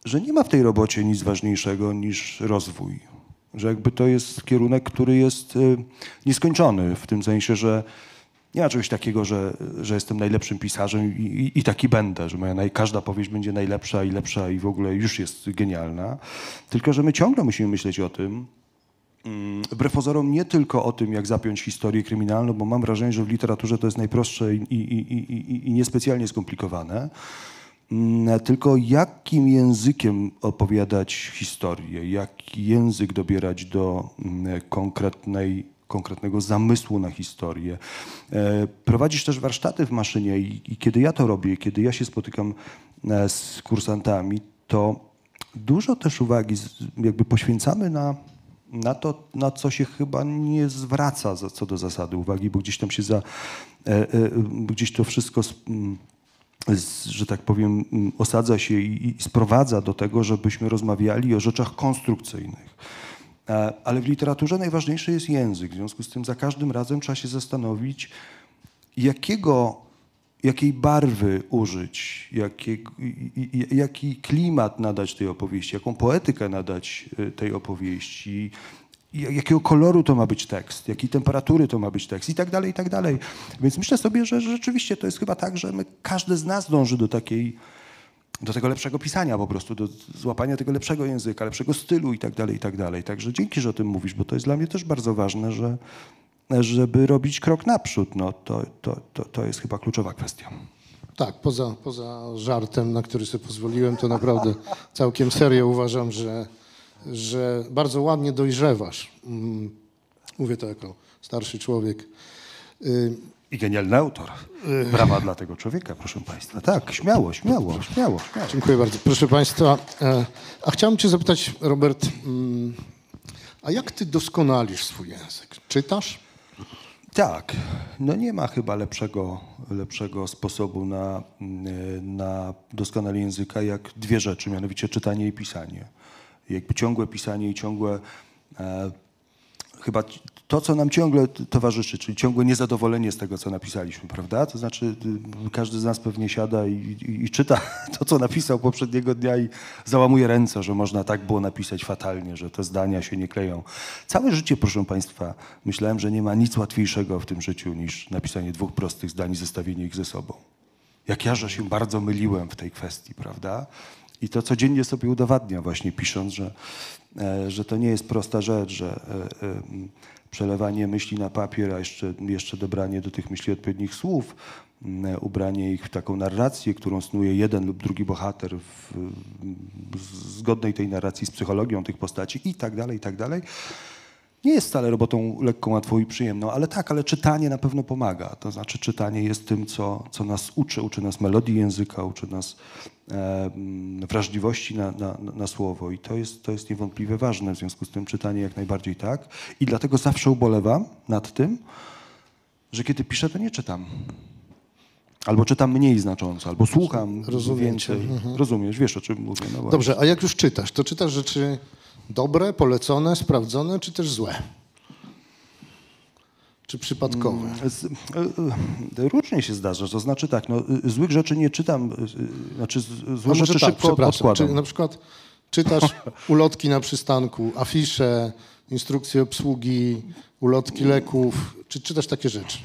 że nie ma w tej robocie nic ważniejszego niż rozwój. Że jakby to jest kierunek, który jest y, nieskończony, w tym sensie, że nie ma czegoś takiego, że, że jestem najlepszym pisarzem i, i, i taki będę, że moja naj, każda powieść będzie najlepsza i lepsza i w ogóle już jest genialna. Tylko, że my ciągle musimy myśleć o tym, mm, wbrew pozorom nie tylko o tym, jak zapiąć historię kryminalną, bo mam wrażenie, że w literaturze to jest najprostsze i, i, i, i, niespecjalnie skomplikowane, tylko jakim językiem opowiadać historię, jaki język dobierać do mm, konkretnej, konkretnego zamysłu na historię. E, Prowadzisz też warsztaty w maszynie i, i kiedy ja to robię, kiedy ja się spotykam e, z kursantami, to dużo też uwagi jakby poświęcamy na, na to, na co się chyba nie zwraca co do zasady uwagi, bo gdzieś tam się za, e, gdzieś to wszystko sp- m, z, że tak powiem, osadza się i, sprowadza do tego, żebyśmy rozmawiali o rzeczach konstrukcyjnych. E, Ale w literaturze najważniejszy jest język. W związku z tym za każdym razem trzeba się zastanowić, jakiego, jakiej barwy użyć, jaki klimat nadać tej opowieści, jaką poetykę nadać y, tej opowieści, jakiego koloru to ma być tekst, jakiej temperatury to ma być tekst i tak dalej, i tak dalej. Więc myślę sobie, że rzeczywiście to jest chyba tak, że my, każdy z nas dąży do takiej, do tego lepszego pisania po prostu, do złapania tego lepszego języka, lepszego stylu i tak dalej, i tak dalej. Także dzięki, że o tym mówisz, bo to jest dla mnie też bardzo ważne, że, żeby robić krok naprzód. No, to, to, to, to jest chyba kluczowa kwestia. Tak, poza, poza żartem, na który sobie pozwoliłem, to naprawdę całkiem serio uważam, że, że bardzo ładnie dojrzewasz. Mm, Mówię to jako starszy człowiek. I genialny autor. Brawa dla tego człowieka, proszę Państwa. Tak, śmiało, śmiało, śmiało. śmiało. Dziękuję bardzo. Proszę Państwa, e, a chciałem Cię zapytać, Robert, mm, a jak Ty doskonalisz swój język? Czytasz? Tak, no nie ma chyba lepszego, lepszego sposobu na, mm, na doskonalenie języka jak dwie rzeczy, mianowicie czytanie i pisanie. Jakby ciągłe pisanie i ciągłe e, chyba to, co nam ciągle towarzyszy, czyli ciągłe niezadowolenie z tego, co napisaliśmy, prawda? To znaczy y, każdy z nas pewnie siada i, i, i czyta to, co napisał poprzedniego dnia i załamuje ręce, że można tak było napisać fatalnie, że te zdania się nie kleją. Całe życie, proszę Państwa, myślałem, że nie ma nic łatwiejszego w tym życiu niż napisanie dwóch prostych zdań i zestawienie ich ze sobą. Jak ja, że się bardzo myliłem w tej kwestii, prawda? I to codziennie sobie udowadnia właśnie pisząc, że, e, że to nie jest prosta rzecz, że e, e, przelewanie myśli na papier, a jeszcze, jeszcze dobranie do tych myśli odpowiednich słów, ubranie ich w taką narrację, którą snuje jeden lub drugi bohater w w zgodnej tej narracji z psychologią tych postaci i tak dalej, i tak dalej. Nie jest wcale robotą lekką, łatwą i przyjemną, ale tak, ale czytanie na pewno pomaga. To znaczy czytanie jest tym, co, co nas uczy. Uczy nas melodii języka, uczy nas e, wrażliwości na, na, na słowo i to jest, to jest niewątpliwie ważne. W związku z tym czytanie jak najbardziej tak. I dlatego zawsze ubolewam nad tym, że kiedy piszę, to nie czytam. Albo czytam mniej znacząco, albo słucham Rozumiem więcej. Rozumiesz, wiesz o czym mówię. No. Dobrze, a jak już czytasz, to czytasz rzeczy dobre, polecone, sprawdzone, czy też złe? Czy przypadkowe? Z, e, e, różnie się zdarza. To znaczy tak, no, y, złych rzeczy nie czytam, znaczy złe może rzeczy tak, szybko odkładam. Czy na przykład czytasz ulotki na przystanku, afisze, instrukcje obsługi, ulotki leków, czy czytasz takie rzeczy?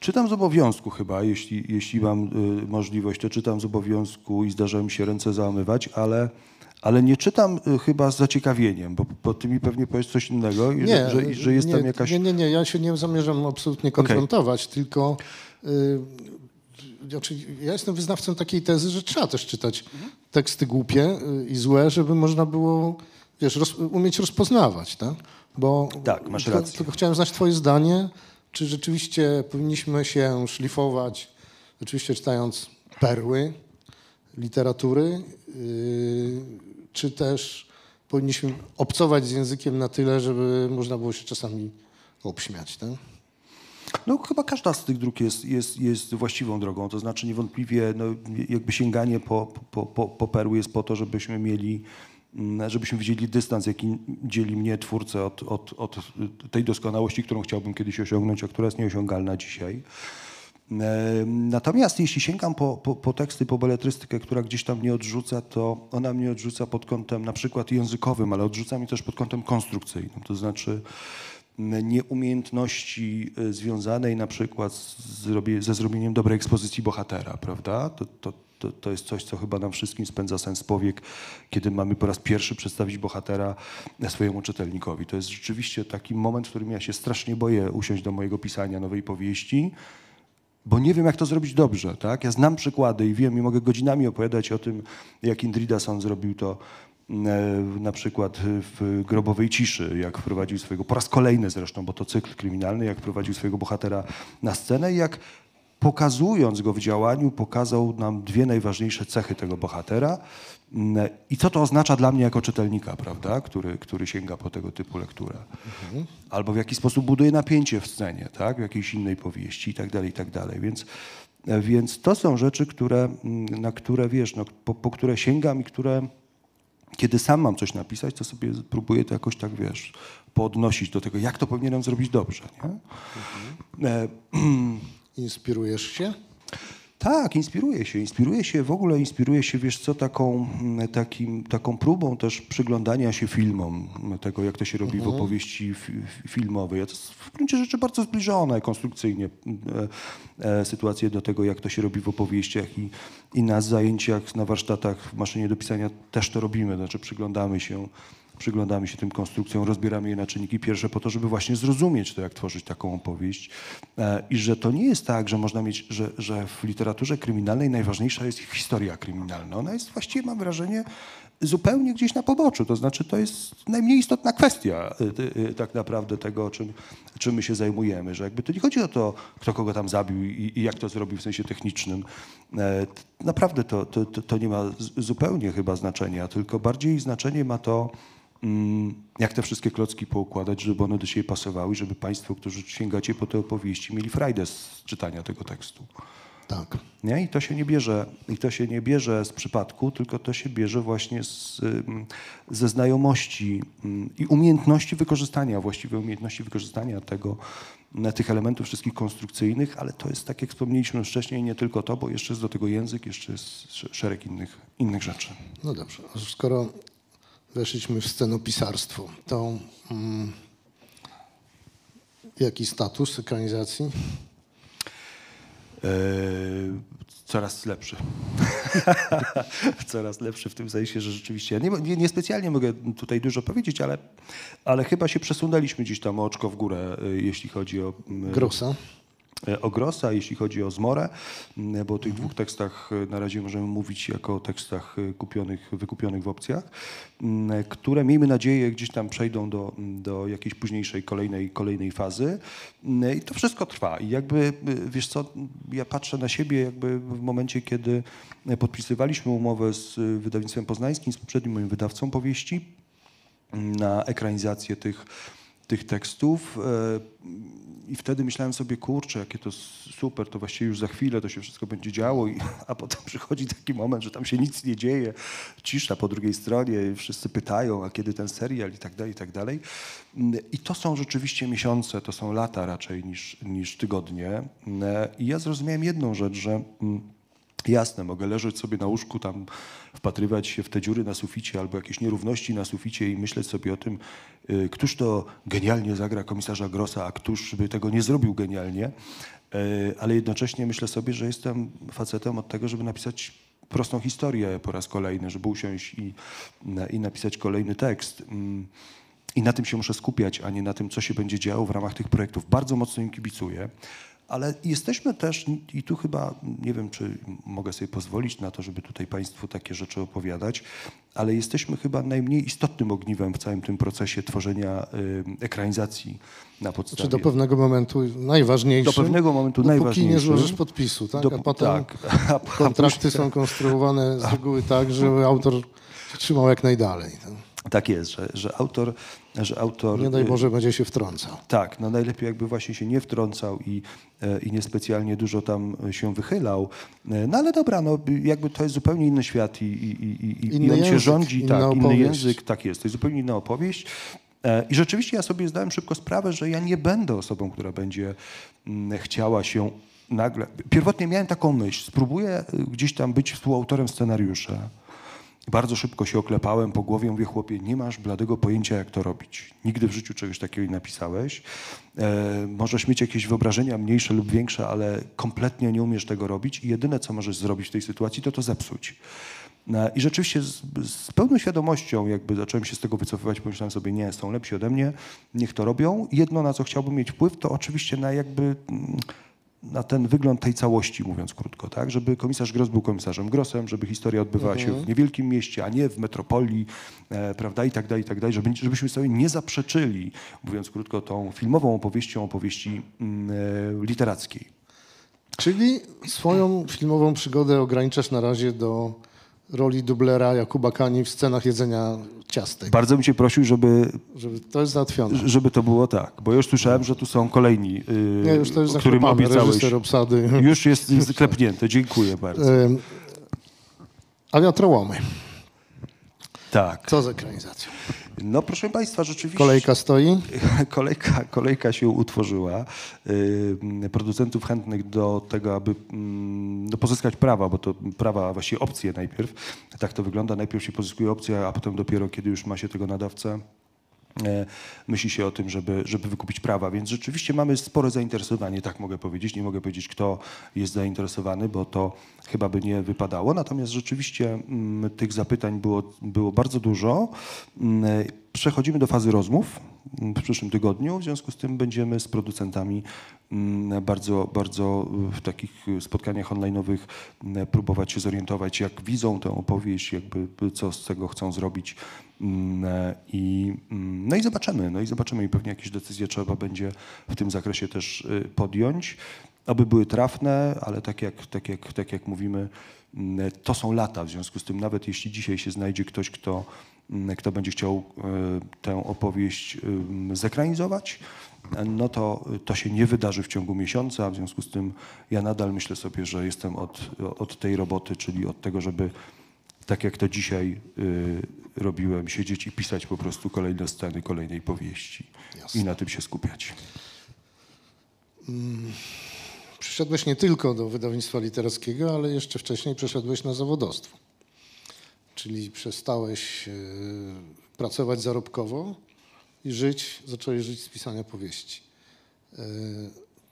Czytam z obowiązku chyba, jeśli, jeśli mam y, możliwość, to czytam z obowiązku i zdarza mi się ręce załamywać, ale, ale nie czytam y, chyba z zaciekawieniem, bo, bo ty mi pewnie powiesz coś innego, i że, że, że jest nie, tam jakaś... Nie, nie, nie, ja się nie zamierzam absolutnie konfrontować, tylko y, znaczy, ja jestem wyznawcą takiej tezy, że trzeba też czytać teksty głupie y, i złe, żeby można było, wiesz, roz, umieć rozpoznawać, tak? Bo Tak, masz tylko, rację. tylko chciałem znać twoje zdanie, czy rzeczywiście powinniśmy się szlifować, oczywiście czytając perły literatury, yy, czy też powinniśmy obcować z językiem na tyle, żeby można było się czasami obśmiać, tak? No chyba każda z tych dróg jest, jest, jest właściwą drogą, to znaczy niewątpliwie no, jakby sięganie po, po, po, po perły jest po to, żebyśmy mieli, mm, żebyśmy widzieli dystans, jaki dzieli mnie, twórcę, od, od, od tej doskonałości, którą chciałbym kiedyś osiągnąć, a która jest nieosiągalna dzisiaj. E, Natomiast jeśli sięgam po, po, po teksty, po beletrystykę, która gdzieś tam mnie odrzuca, to ona mnie odrzuca pod kątem na przykład językowym, ale odrzuca mnie też pod kątem konstrukcyjnym. To znaczy nieumiejętności e, związanej na przykład z ze zrobieniem dobrej ekspozycji bohatera, prawda? To, to, to, to jest coś, co chyba nam wszystkim spędza sens powiek, kiedy mamy po raz pierwszy przedstawić bohatera swojemu czytelnikowi. To jest rzeczywiście taki moment, w którym ja się strasznie boję usiąść do mojego pisania nowej powieści, bo nie wiem, jak to zrobić dobrze. Tak? Ja znam przykłady i wiem, i mogę godzinami opowiadać o tym, jak Indridason zrobił to e, na przykład w Grobowej Ciszy, jak wprowadził swojego, po raz kolejny zresztą, bo to cykl kryminalny, jak wprowadził swojego bohatera na scenę i jak pokazując go w działaniu, pokazał nam dwie najważniejsze cechy tego bohatera mm, i co to oznacza dla mnie jako czytelnika, prawda, który, który sięga po tego typu lekturę. Albo w jaki sposób buduje napięcie w scenie, tak, w jakiejś innej powieści i tak dalej, i tak dalej. Więc, e, więc to są rzeczy, które, mm, na które, wiesz, no, po, po które sięgam i które kiedy sam mam coś napisać, to sobie próbuję to jakoś tak, wiesz, podnosić do tego, jak to powinienem zrobić dobrze, nie? E, Inspirujesz się? Tak, inspiruje się. Inspiruje się, w ogóle inspiruje się, wiesz co, taką, mm, takim, taką próbą też przyglądania się filmom, tego jak to się robi w opowieści fi- fi- filmowej. To jest w gruncie rzeczy bardzo zbliżone konstrukcyjnie e, e, sytuacje do tego, jak to się robi w opowieściach i, i na zajęciach, na warsztatach w maszynie do pisania też to robimy. Znaczy przyglądamy się przyglądamy się tym konstrukcjom, rozbieramy je na czynniki pierwsze po to, żeby właśnie zrozumieć to, jak tworzyć taką opowieść. E, I że to nie jest tak, że można mieć, że, że w literaturze kryminalnej najważniejsza jest historia kryminalna. Ona jest właściwie, mam wrażenie, zupełnie gdzieś na poboczu. To znaczy, to jest najmniej istotna kwestia y, y, tak naprawdę tego, czym, czym my się zajmujemy. Że jakby to nie chodzi o to, kto kogo tam zabił i, i jak to zrobił w sensie technicznym. E, naprawdę to, to, to nie ma zupełnie chyba znaczenia, tylko bardziej znaczenie ma to, jak te wszystkie klocki poukładać, żeby one do siebie pasowały, żeby Państwo, którzy sięgacie po te opowieści, mieli frajdę z czytania tego tekstu. Tak. Nie? I to się nie bierze, i to się nie bierze z przypadku, tylko to się bierze właśnie z, ze znajomości i umiejętności wykorzystania, właściwie umiejętności wykorzystania tego, tych elementów wszystkich konstrukcyjnych, ale to jest, tak jak wspomnieliśmy wcześniej, nie tylko to, bo jeszcze jest do tego język, jeszcze jest szereg innych, innych rzeczy. No dobrze, skoro weszliśmy w scenopisarstwo, to mm, jaki status ekranizacji? E, coraz lepszy. coraz lepszy w tym sensie, że rzeczywiście, nie, nie, nie, specjalnie mogę tutaj dużo powiedzieć, ale, ale chyba się przesunęliśmy gdzieś tam oczko w górę, e, jeśli chodzi o... Grosa. E, o Grossa, jeśli chodzi o Zmorę, bo o tych dwóch tekstach e, na razie możemy mówić jako o tekstach e, kupionych, wykupionych w opcjach, które miejmy nadzieję gdzieś tam przejdą do, do jakiejś późniejszej, kolejnej, kolejnej fazy. I to wszystko trwa. I jakby, wiesz co, ja patrzę na siebie jakby w momencie, kiedy podpisywaliśmy umowę z wydawnictwem poznańskim, z poprzednim moim wydawcą powieści na ekranizację tych, tych tekstów i wtedy myślałem sobie, kurczę, jakie to super, to właściwie już za chwilę to się wszystko będzie działo, I, a potem przychodzi taki moment, że tam się nic nie dzieje, cisza po drugiej stronie, wszyscy pytają, a kiedy ten serial i tak dalej, i tak dalej. I to są rzeczywiście miesiące, to są lata raczej niż, niż tygodnie. I ja zrozumiałem jedną rzecz, że mm, Jasne, mogę leżeć sobie na łóżku, tam wpatrywać się w te dziury na suficie albo jakieś nierówności na suficie i myśleć sobie o tym, y, któż to genialnie zagra komisarza Grossa, a któż by tego nie zrobił genialnie. Y, ale jednocześnie myślę sobie, że jestem facetem od tego, żeby napisać prostą historię po raz kolejny, żeby usiąść i, i napisać kolejny tekst. Mm, I na tym się muszę skupiać, a nie na tym, co się będzie działo w ramach tych projektów. Bardzo mocno im kibicuję. Ale jesteśmy też, i tu chyba nie wiem, czy mogę sobie pozwolić na to, żeby tutaj Państwu takie rzeczy opowiadać, ale jesteśmy chyba najmniej istotnym ogniwem w całym tym procesie tworzenia y, ekranizacji na podstawie. Czy do pewnego momentu najważniejszym? Do pewnego momentu najważniejszym. Póki nie złożysz podpisu, tak? Do, a potem tak. kontrakty są konstruowane z reguły tak, żeby autor się trzymał jak najdalej. Tak? Tak jest, że, że, autor, że autor... Nie daj y, Boże, będzie się wtrącał. Tak, no najlepiej jakby właśnie się nie wtrącał i, e, i niespecjalnie dużo tam się wychylał. E, no ale dobra, no jakby to jest zupełnie inny świat i, i, i, i on język, się rządzi. Tak, inny język, tak jest, to jest zupełnie inna opowieść. E, I rzeczywiście ja sobie zdałem szybko sprawę, że ja nie będę osobą, która będzie mm, chciała się nagle... Pierwotnie miałem taką myśl, spróbuję gdzieś tam być współautorem scenariusza bardzo szybko się oklepałem po głowie, mówię, chłopie, nie masz bladego pojęcia, jak to robić. Nigdy w życiu czegoś takiego nie napisałeś. E, możesz mieć jakieś wyobrażenia mniejsze lub większe, ale kompletnie nie umiesz tego robić i jedyne, co możesz zrobić w tej sytuacji, to to zepsuć. E, I rzeczywiście z, z, pełną świadomością jakby zacząłem się z tego wycofywać, pomyślałem sobie, nie, są lepsi ode mnie, niech to robią. Jedno, na co chciałbym mieć wpływ, to oczywiście na jakby mm, na ten wygląd tej całości, mówiąc krótko, tak? Żeby komisarz Gross był komisarzem Grossem, żeby historia odbywała mhm. się w niewielkim mieście, a nie w metropolii, e, prawda, i tak dalej, i tak dalej, żeby, żebyśmy sobie nie zaprzeczyli, mówiąc krótko, tą filmową opowieścią opowieści mm, e, literackiej. Czyli swoją filmową przygodę ograniczasz na razie do roli dublera Jakuba Kani w scenach jedzenia ciastek. Bardzo bym cię prosił, żeby... Żeby to jest załatwione. Żeby to było tak, bo już słyszałem, że tu są kolejni, yy, Nie, już to jest którym obiecałeś. obsady. Już jest sklepnięte, dziękuję bardzo. Yy, awiatrołomy. Tak. Co z ekranizacją? No proszę Państwa, rzeczywiście... Kolejka stoi? Kolejka, kolejka się utworzyła. Yy, producentów chętnych do tego, aby yy, pozyskać prawa, bo to prawa, właściwie opcje najpierw. Tak to wygląda. Najpierw się pozyskuje opcja, a potem dopiero, kiedy już ma się tego nadawcę, E, myśli się o tym, żeby, żeby wykupić prawa. Więc rzeczywiście mamy spore zainteresowanie, tak mogę powiedzieć. Nie mogę powiedzieć, kto jest zainteresowany, bo to chyba by nie wypadało. Natomiast rzeczywiście m, mm, tych zapytań było, było bardzo dużo. Mm, Przechodzimy do fazy rozmów w przyszłym tygodniu. W związku z tym będziemy z producentami mm, bardzo, bardzo w takich spotkaniach online'owych mm, próbować się zorientować, jak widzą tę opowieść, jakby co z tego chcą zrobić. Mm, I, no i zobaczymy, no i zobaczymy i pewnie jakieś decyzje trzeba będzie w tym zakresie też y, podjąć. Aby były trafne, ale tak jak, tak jak, tak jak mówimy, to są lata, w związku z tym nawet jeśli dzisiaj się znajdzie ktoś, kto Mm, kto będzie chciał e, tę opowieść zekranizować, no to, to się nie wydarzy w ciągu miesiąca, w związku z tym ja nadal myślę sobie, że jestem od, od tej roboty, czyli od tego, żeby tak jak to dzisiaj y, robiłem, siedzieć i pisać po prostu kolejne sceny kolejnej powieści Jasne. i na tym się skupiać. Hmm. Przyszedłeś nie tylko do wydawnictwa literackiego, ale jeszcze wcześniej przeszedłeś na zawodowstwo czyli przestałeś e, pracować zarobkowo i żyć, zacząłeś żyć z pisania powieści. E,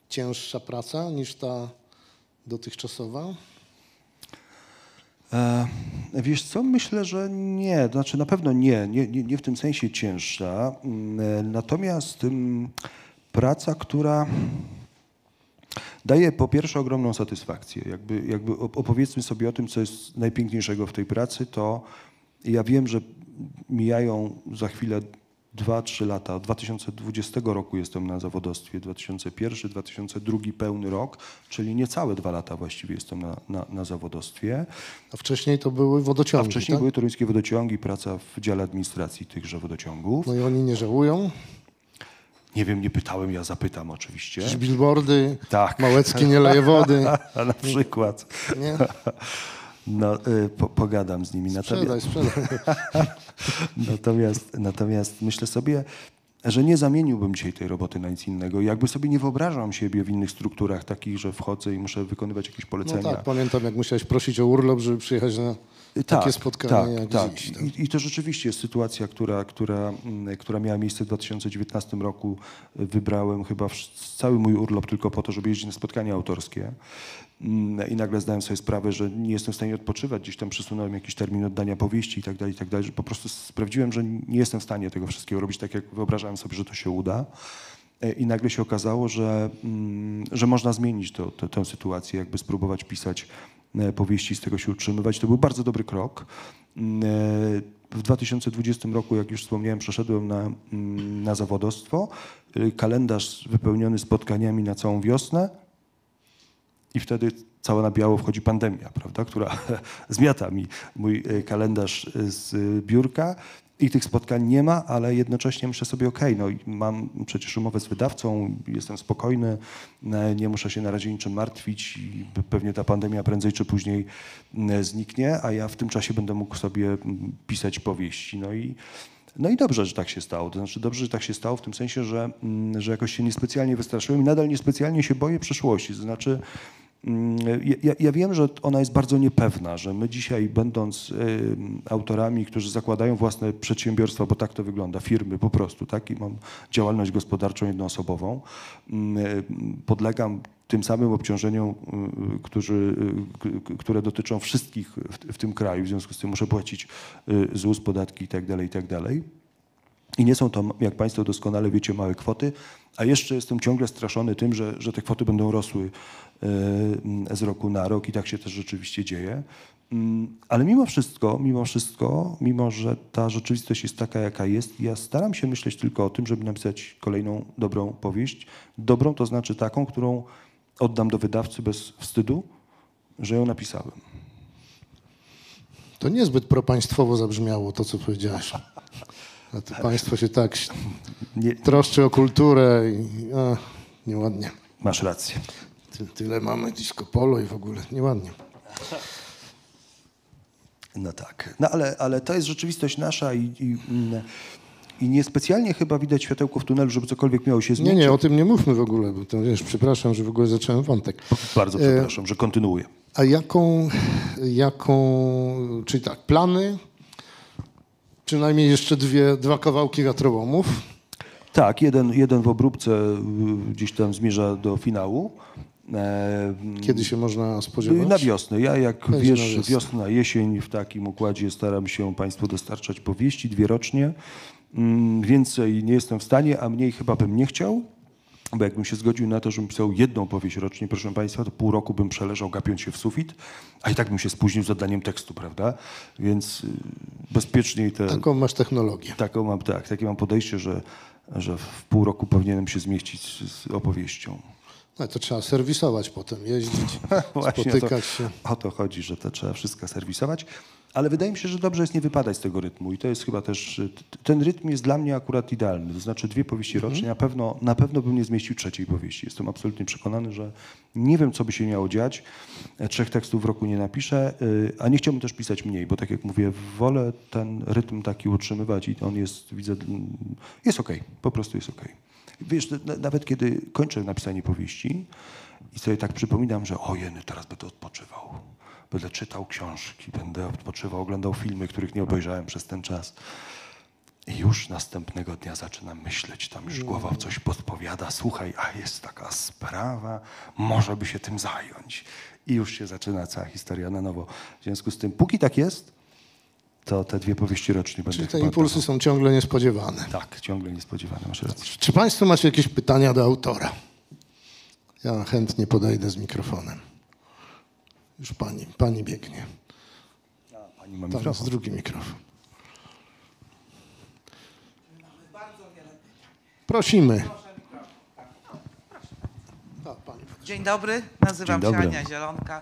cięższa praca niż ta dotychczasowa? E, wiesz co, myślę, że nie. Znaczy na pewno nie, nie, nie, w tym sensie cięższa. Mm, natomiast mm, praca, która daje po pierwsze ogromną satysfakcję. Jakby, jakby opowiedzmy sobie o tym, co jest najpiękniejszego w tej pracy, to ja wiem, że mijają za chwilę dwa, trzy lata. Od 2020 roku jestem na zawodowstwie, 2001, 2002 pełny rok, czyli niecałe dwa lata właściwie jestem na, na, na zawodowstwie. A wcześniej to były wodociągi, A wcześniej tak? były toruńskie wodociągi, praca w dziale administracji tychże wodociągów. No i oni nie żałują? Nie wiem, nie pytałem, ja zapytam oczywiście. Jakieś billboardy, tak. Małeckie nie leje wody. na przykład. Nie? No, y, po, pogadam z nimi. Sprzedaj, natomiast, sprzedaj. natomiast, natomiast myślę sobie, że nie zamieniłbym dzisiaj tej roboty na nic innego. Jakby sobie nie wyobrażam siebie w innych strukturach takich, że wchodzę i muszę wykonywać jakieś polecenia. No tak, pamiętam jak musiałeś prosić o urlop, żeby przyjechać na takie tak, spotkanie tak, tak. Dziś, tak. I, I, to rzeczywiście jest sytuacja, która, która, mm, która miała miejsce w 2019 roku. Wybrałem chyba cały mój urlop tylko po to, żeby jeździć na spotkania autorskie. Mm, I nagle zdałem sobie sprawę, że nie jestem w stanie odpoczywać. Gdzieś tam przesunąłem jakiś termin oddania powieści i tak dalej, i tak dalej. Że po prostu sprawdziłem, że nie jestem w stanie tego wszystkiego robić tak, jak wyobrażałem sobie, że to się uda. E, I nagle się okazało, że, mm, że można zmienić to, to, tę sytuację, jakby spróbować pisać e, powieści, z tego się utrzymywać. To był bardzo dobry krok. Mm, e, w 2020 roku, jak już wspomniałem, przeszedłem na, na zawodowstwo. Kalendarz wypełniony spotkaniami na całą wiosnę i wtedy cała na biało wchodzi pandemia, prawda, która zmiata mi mój e, kalendarz z biurka i tych spotkań nie ma, ale jednocześnie myślę sobie, ok, no mam przecież umowę z wydawcą, jestem spokojny, e, nie muszę się na razie niczym martwić i pewnie ta pandemia prędzej czy później zniknie, a ja w tym czasie będę mógł sobie pisać powieści. No i no i dobrze, że tak się stało. To znaczy dobrze, że tak się stało w tym sensie, że, że jakoś się niespecjalnie wystraszyłem i nadal niespecjalnie się boję przyszłości. To znaczy ja, ja, wiem, że ona jest bardzo niepewna, że my dzisiaj, będąc y, autorami, którzy zakładają własne przedsiębiorstwa, bo tak to wygląda, firmy po prostu, tak, i mam działalność gospodarczą jednoosobową, y, podlegam tym samym obciążeniom, y, które dotyczą wszystkich w, w, tym kraju, w związku z tym muszę płacić ZUS, podatki itd., tak itd. Tak I nie są to, jak Państwo doskonale wiecie, małe kwoty, a jeszcze jestem ciągle straszony tym, że, że te kwoty będą rosły z roku na rok i tak się też rzeczywiście dzieje. Mm, ale mimo wszystko, mimo wszystko, mimo że ta rzeczywistość jest taka, jaka jest, ja staram się myśleć tylko o tym, żeby napisać kolejną dobrą powieść. Dobrą to znaczy taką, którą oddam do wydawcy bez wstydu, że ją napisałem. To niezbyt propaństwowo zabrzmiało to, co powiedziałeś. A to państwo się tak nie. troszczy o kulturę i a, nieładnie. Masz rację. Ty, tyle mamy disco polo i w ogóle nieładnie. No tak. No ale, ale to jest rzeczywistość nasza i, i, i niespecjalnie chyba widać światełko w tunelu, żeby cokolwiek miało się zmienić. Nie, nie, o tym nie mówmy w ogóle, bo to wiesz, przepraszam, że w ogóle zacząłem wątek. Bardzo przepraszam, e, że kontynuuję. A jaką, jaką, czyli tak, plany przynajmniej jeszcze dwie, dwa kawałki wiatrołomów. Tak, jeden, jeden w obróbce gdzieś tam zmierza do finału. Kiedy się można spodziewać? Na wiosnę. Ja jak Będzie na wiesz, wiosnę. wiosna, jesień w takim układzie staram się Państwu dostarczać powieści, dwie rocznie. Mm, Więcej nie jestem w stanie, a mniej chyba bym nie chciał. Bo jakbym się zgodził na to, żebym pisał jedną powieść rocznie, proszę Państwa, to pół roku bym przeleżał gapiąc się w sufit, a i tak bym się spóźnił z oddaniem tekstu, prawda? Więc y, bezpieczniej te... Taką masz technologię. Taką mam, tak, takie mam podejście, że, że w pół roku powinienem się zmieścić z opowieścią. No, to trzeba serwisować potem, jeździć, spotykać o się. to, o to chodzi, że to trzeba wszystko serwisować. Ale wydaje mi się, że dobrze jest nie wypadać z tego rytmu i to jest chyba też, y, ten rytm jest dla mnie akurat idealny. To znaczy dwie powieści rocznie, na pewno, na pewno bym nie zmieścił trzeciej powieści. Jestem absolutnie przekonany, że nie wiem, co by się miało dziać. E, Trzech tekstów w roku nie napiszę, y, a nie chciałbym też pisać mniej, bo tak jak mówię, wolę ten rytm taki utrzymywać i on jest, widzę, mm, jest okej, po prostu jest okej. Wiesz, na- nawet kiedy kończę napisanie powieści i sobie tak przypominam, że o jeny, teraz będę odpoczywał. Będę czytał książki, będę odpoczywał, oglądał filmy, których nie obejrzałem przez ten czas. I już następnego dnia zaczynam myśleć, tam już głowa coś podpowiada, słuchaj, a jest taka sprawa, może by się tym zająć. I już się zaczyna cała historia na nowo. W związku z tym, póki tak jest, to te dwie powieści rocznie będę Czyli te impulsy są ciągle niespodziewane. Tak, ciągle niespodziewane, masz rację. Czy Państwo macie jakieś pytania do autora? Ja chętnie podejdę z mikrofonem. Już pani, pani biegnie. Pani ma Tam jest mikrofon. drugi mikrofon. Prosimy. A. Dzień dobry, nazywam Dzień się dobry. Ania Zielonka.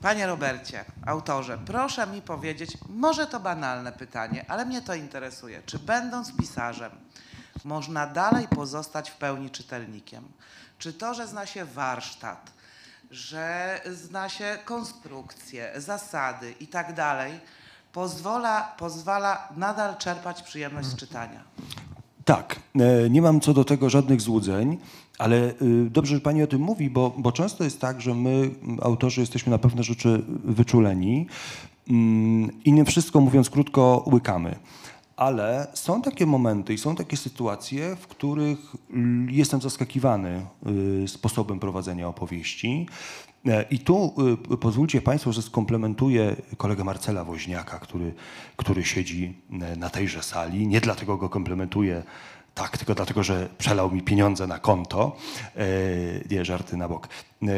Panie Robercie, autorze, proszę mi powiedzieć, może to banalne pytanie, ale mnie to interesuje. Czy będąc pisarzem, można dalej pozostać w pełni czytelnikiem? Czy to, że zna się warsztat, że zna się konstrukcje, zasady i tak dalej, pozwala, pozwala nadal czerpać przyjemność z czytania? Tak, e, nie mam co do tego żadnych złudzeń, ale y, dobrze, że Pani o tym mówi, bo, bo często jest tak, że my, autorzy, jesteśmy na pewne rzeczy wyczuleni mm, i nie wszystko, mówiąc krótko, łykamy. Ale są takie momenty i są takie sytuacje, w których jestem zaskakiwany y, sposobem prowadzenia opowieści. E, I tu y, pozwólcie Państwo, że skomplementuję kolegę Marcela Woźniaka, który, który siedzi e, na tejże sali. Nie dlatego go komplementuję tak, tylko dlatego, że przelał mi pieniądze na konto. E, nie, żarty na bok. E,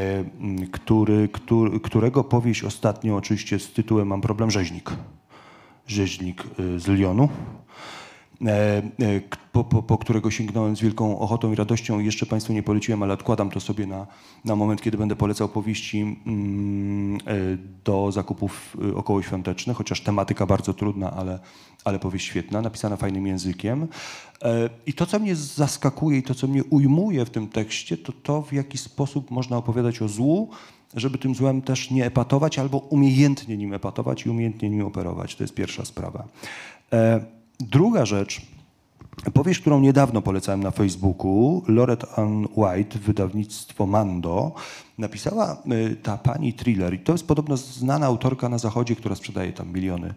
który, który, którego powieść ostatnio oczywiście z tytułem Mam problem rzeźnik. Rzeźnik y, z Lyonu. E, e, po, po, po którego sięgnąłem z wielką ochotą i radością jeszcze Państwu nie poleciłem, ale odkładam to sobie na, na moment, kiedy będę polecał powieści mm, e, do zakupów okołoświątecznych, chociaż tematyka bardzo trudna, ale, ale powieść świetna, napisana fajnym językiem. I to, co mnie zaskakuje i to, co mnie ujmuje w tym tekście, to to, w jaki sposób można opowiadać o złu, żeby tym złem też nie epatować, albo umiejętnie nim epatować i umiejętnie nim operować. To jest pierwsza sprawa. Druga rzecz, powieść, którą niedawno polecałem na Facebooku, Loret Ann White, wydawnictwo Mando, napisała y, ta pani thriller. I to jest podobno znana autorka na zachodzie, która sprzedaje tam miliony,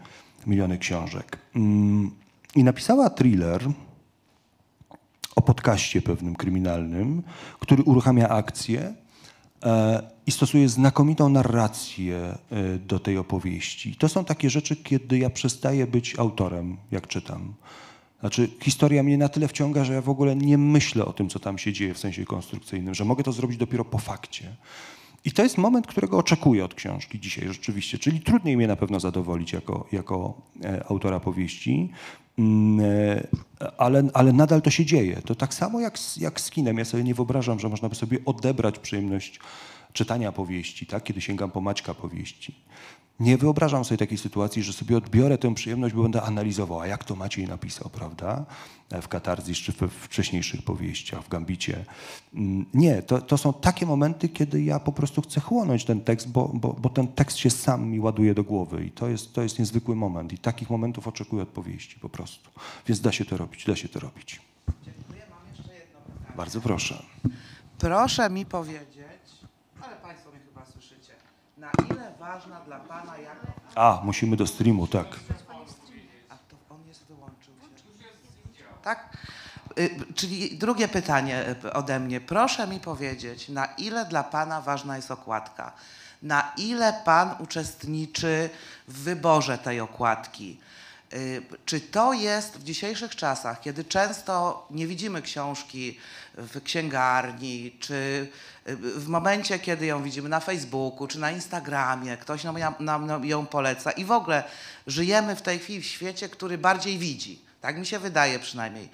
miliony książek. Mm, I napisała thriller, o podcaście pewnym kryminalnym, który uruchamia akcję i stosuje znakomitą narrację e, do tej opowieści. To są takie rzeczy, kiedy ja przestaję być autorem, jak czytam. Znaczy, historia mnie na tyle wciąga, że ja w ogóle nie myślę o tym, co tam się dzieje w sensie konstrukcyjnym, że mogę to zrobić dopiero po fakcie. I to jest moment, którego oczekuję od książki dzisiaj rzeczywiście, czyli trudniej mnie na pewno zadowolić jako, jako e, autora powieści, mm, e, ale, ale nadal to się dzieje. To tak samo jak z, jak z kinem. Ja sobie nie wyobrażam, że można by sobie odebrać przyjemność czytania powieści, tak? kiedy sięgam po Maćka powieści. Nie wyobrażam sobie takiej sytuacji, że sobie odbiorę tę przyjemność, bo będę analizował, a jak to Maciej napisał, prawda? W Katarzys czy we wcześniejszych powieściach, w Gambicie. Mm, Nie, to, to są takie momenty, kiedy ja po prostu chcę chłonąć ten tekst, bo, bo, bo ten tekst się sam mi ładuje do głowy i to jest, to jest niezwykły moment i takich momentów oczekuję od powieści po prostu. Więc da się to robić, da się to robić. Dziękuję, mam jeszcze jedno pytanie. Bardzo proszę. Proszę mi powiedzieć, ale Państwo mnie chyba słyszycie, na ile ważna dla Pana jako... A, musimy do streamu, tak. A to on jest, wyłączył się. Tak? y, czyli drugie pytanie y, ode mnie. Proszę mi powiedzieć, na ile dla Pana ważna jest okładka? Na ile Pan uczestniczy w wyborze tej okładki? Y, Czy to jest w dzisiejszych czasach, kiedy często nie widzimy książki w księgarni, czy y, w momencie, kiedy ją widzimy na Facebooku, czy na Instagramie, ktoś nam, nam, nam ją poleca i w ogóle żyjemy w tej chwili w świecie, który bardziej widzi. Tak mi się wydaje przynajmniej.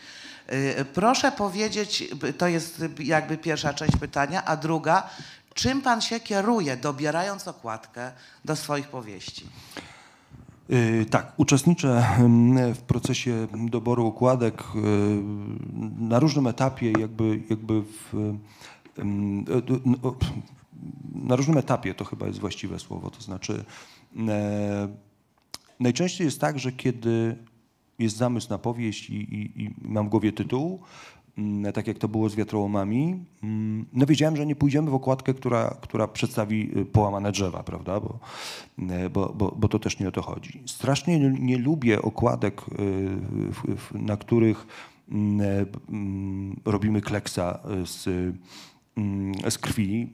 Y, Proszę powiedzieć, to jest jakby pierwsza część pytania, a druga, czym pan się kieruje, dobierając okładkę do swoich powieści? Yy, Tak, uczestniczę mm, w procesie doboru układek yy, na różnym etapie, jakby, jakby w, e, no, na różnym etapie to chyba jest właściwe słowo. To znaczy, e, najczęściej jest tak, że kiedy jest zamysł na powieść i, i, i mam w głowie tytuł, mm, tak jak to było z wiatrołomami, mm, no wiedziałem, że nie pójdziemy w okładkę, która, która przedstawi y, połamane drzewa, prawda, bo, y, bo, bo, bo to też nie o to chodzi. Strasznie nie, lubię okładek, y, na których mm, e, mm, robimy kleksa z mm, z krwi,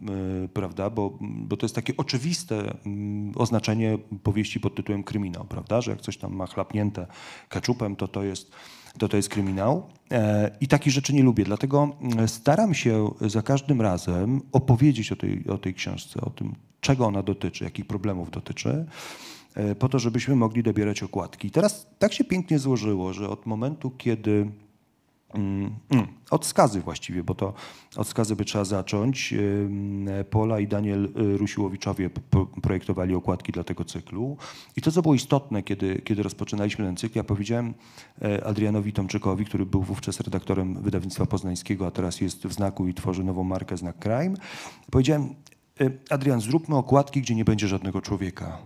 prawda, bo, bo to jest takie oczywiste mm, oznaczenie powieści pod tytułem kryminał, prawda, że jak coś tam ma chlapnięte keczupem, to to jest, to to jest kryminał. E, I takich rzeczy nie lubię, dlatego mm, staram się za każdym razem opowiedzieć o tej, o tej książce, o tym, czego ona dotyczy, jakich problemów dotyczy, e, po to, żebyśmy mogli dobierać okładki. I teraz tak się pięknie złożyło, że od momentu, kiedy Od skazy właściwie, bo to od skazy by trzeba zacząć. Pola i Daniel y, Rusiłowiczowie projektowali okładki dla tego cyklu. I to, co było istotne, kiedy, kiedy rozpoczynaliśmy ten cykl, ja powiedziałem e, Adrianowi Tomczykowi, który był wówczas redaktorem wydawnictwa poznańskiego, a teraz jest w znaku i tworzy nową markę Znak Crime. Powiedziałem, e, Adrian, zróbmy okładki, gdzie nie będzie żadnego człowieka.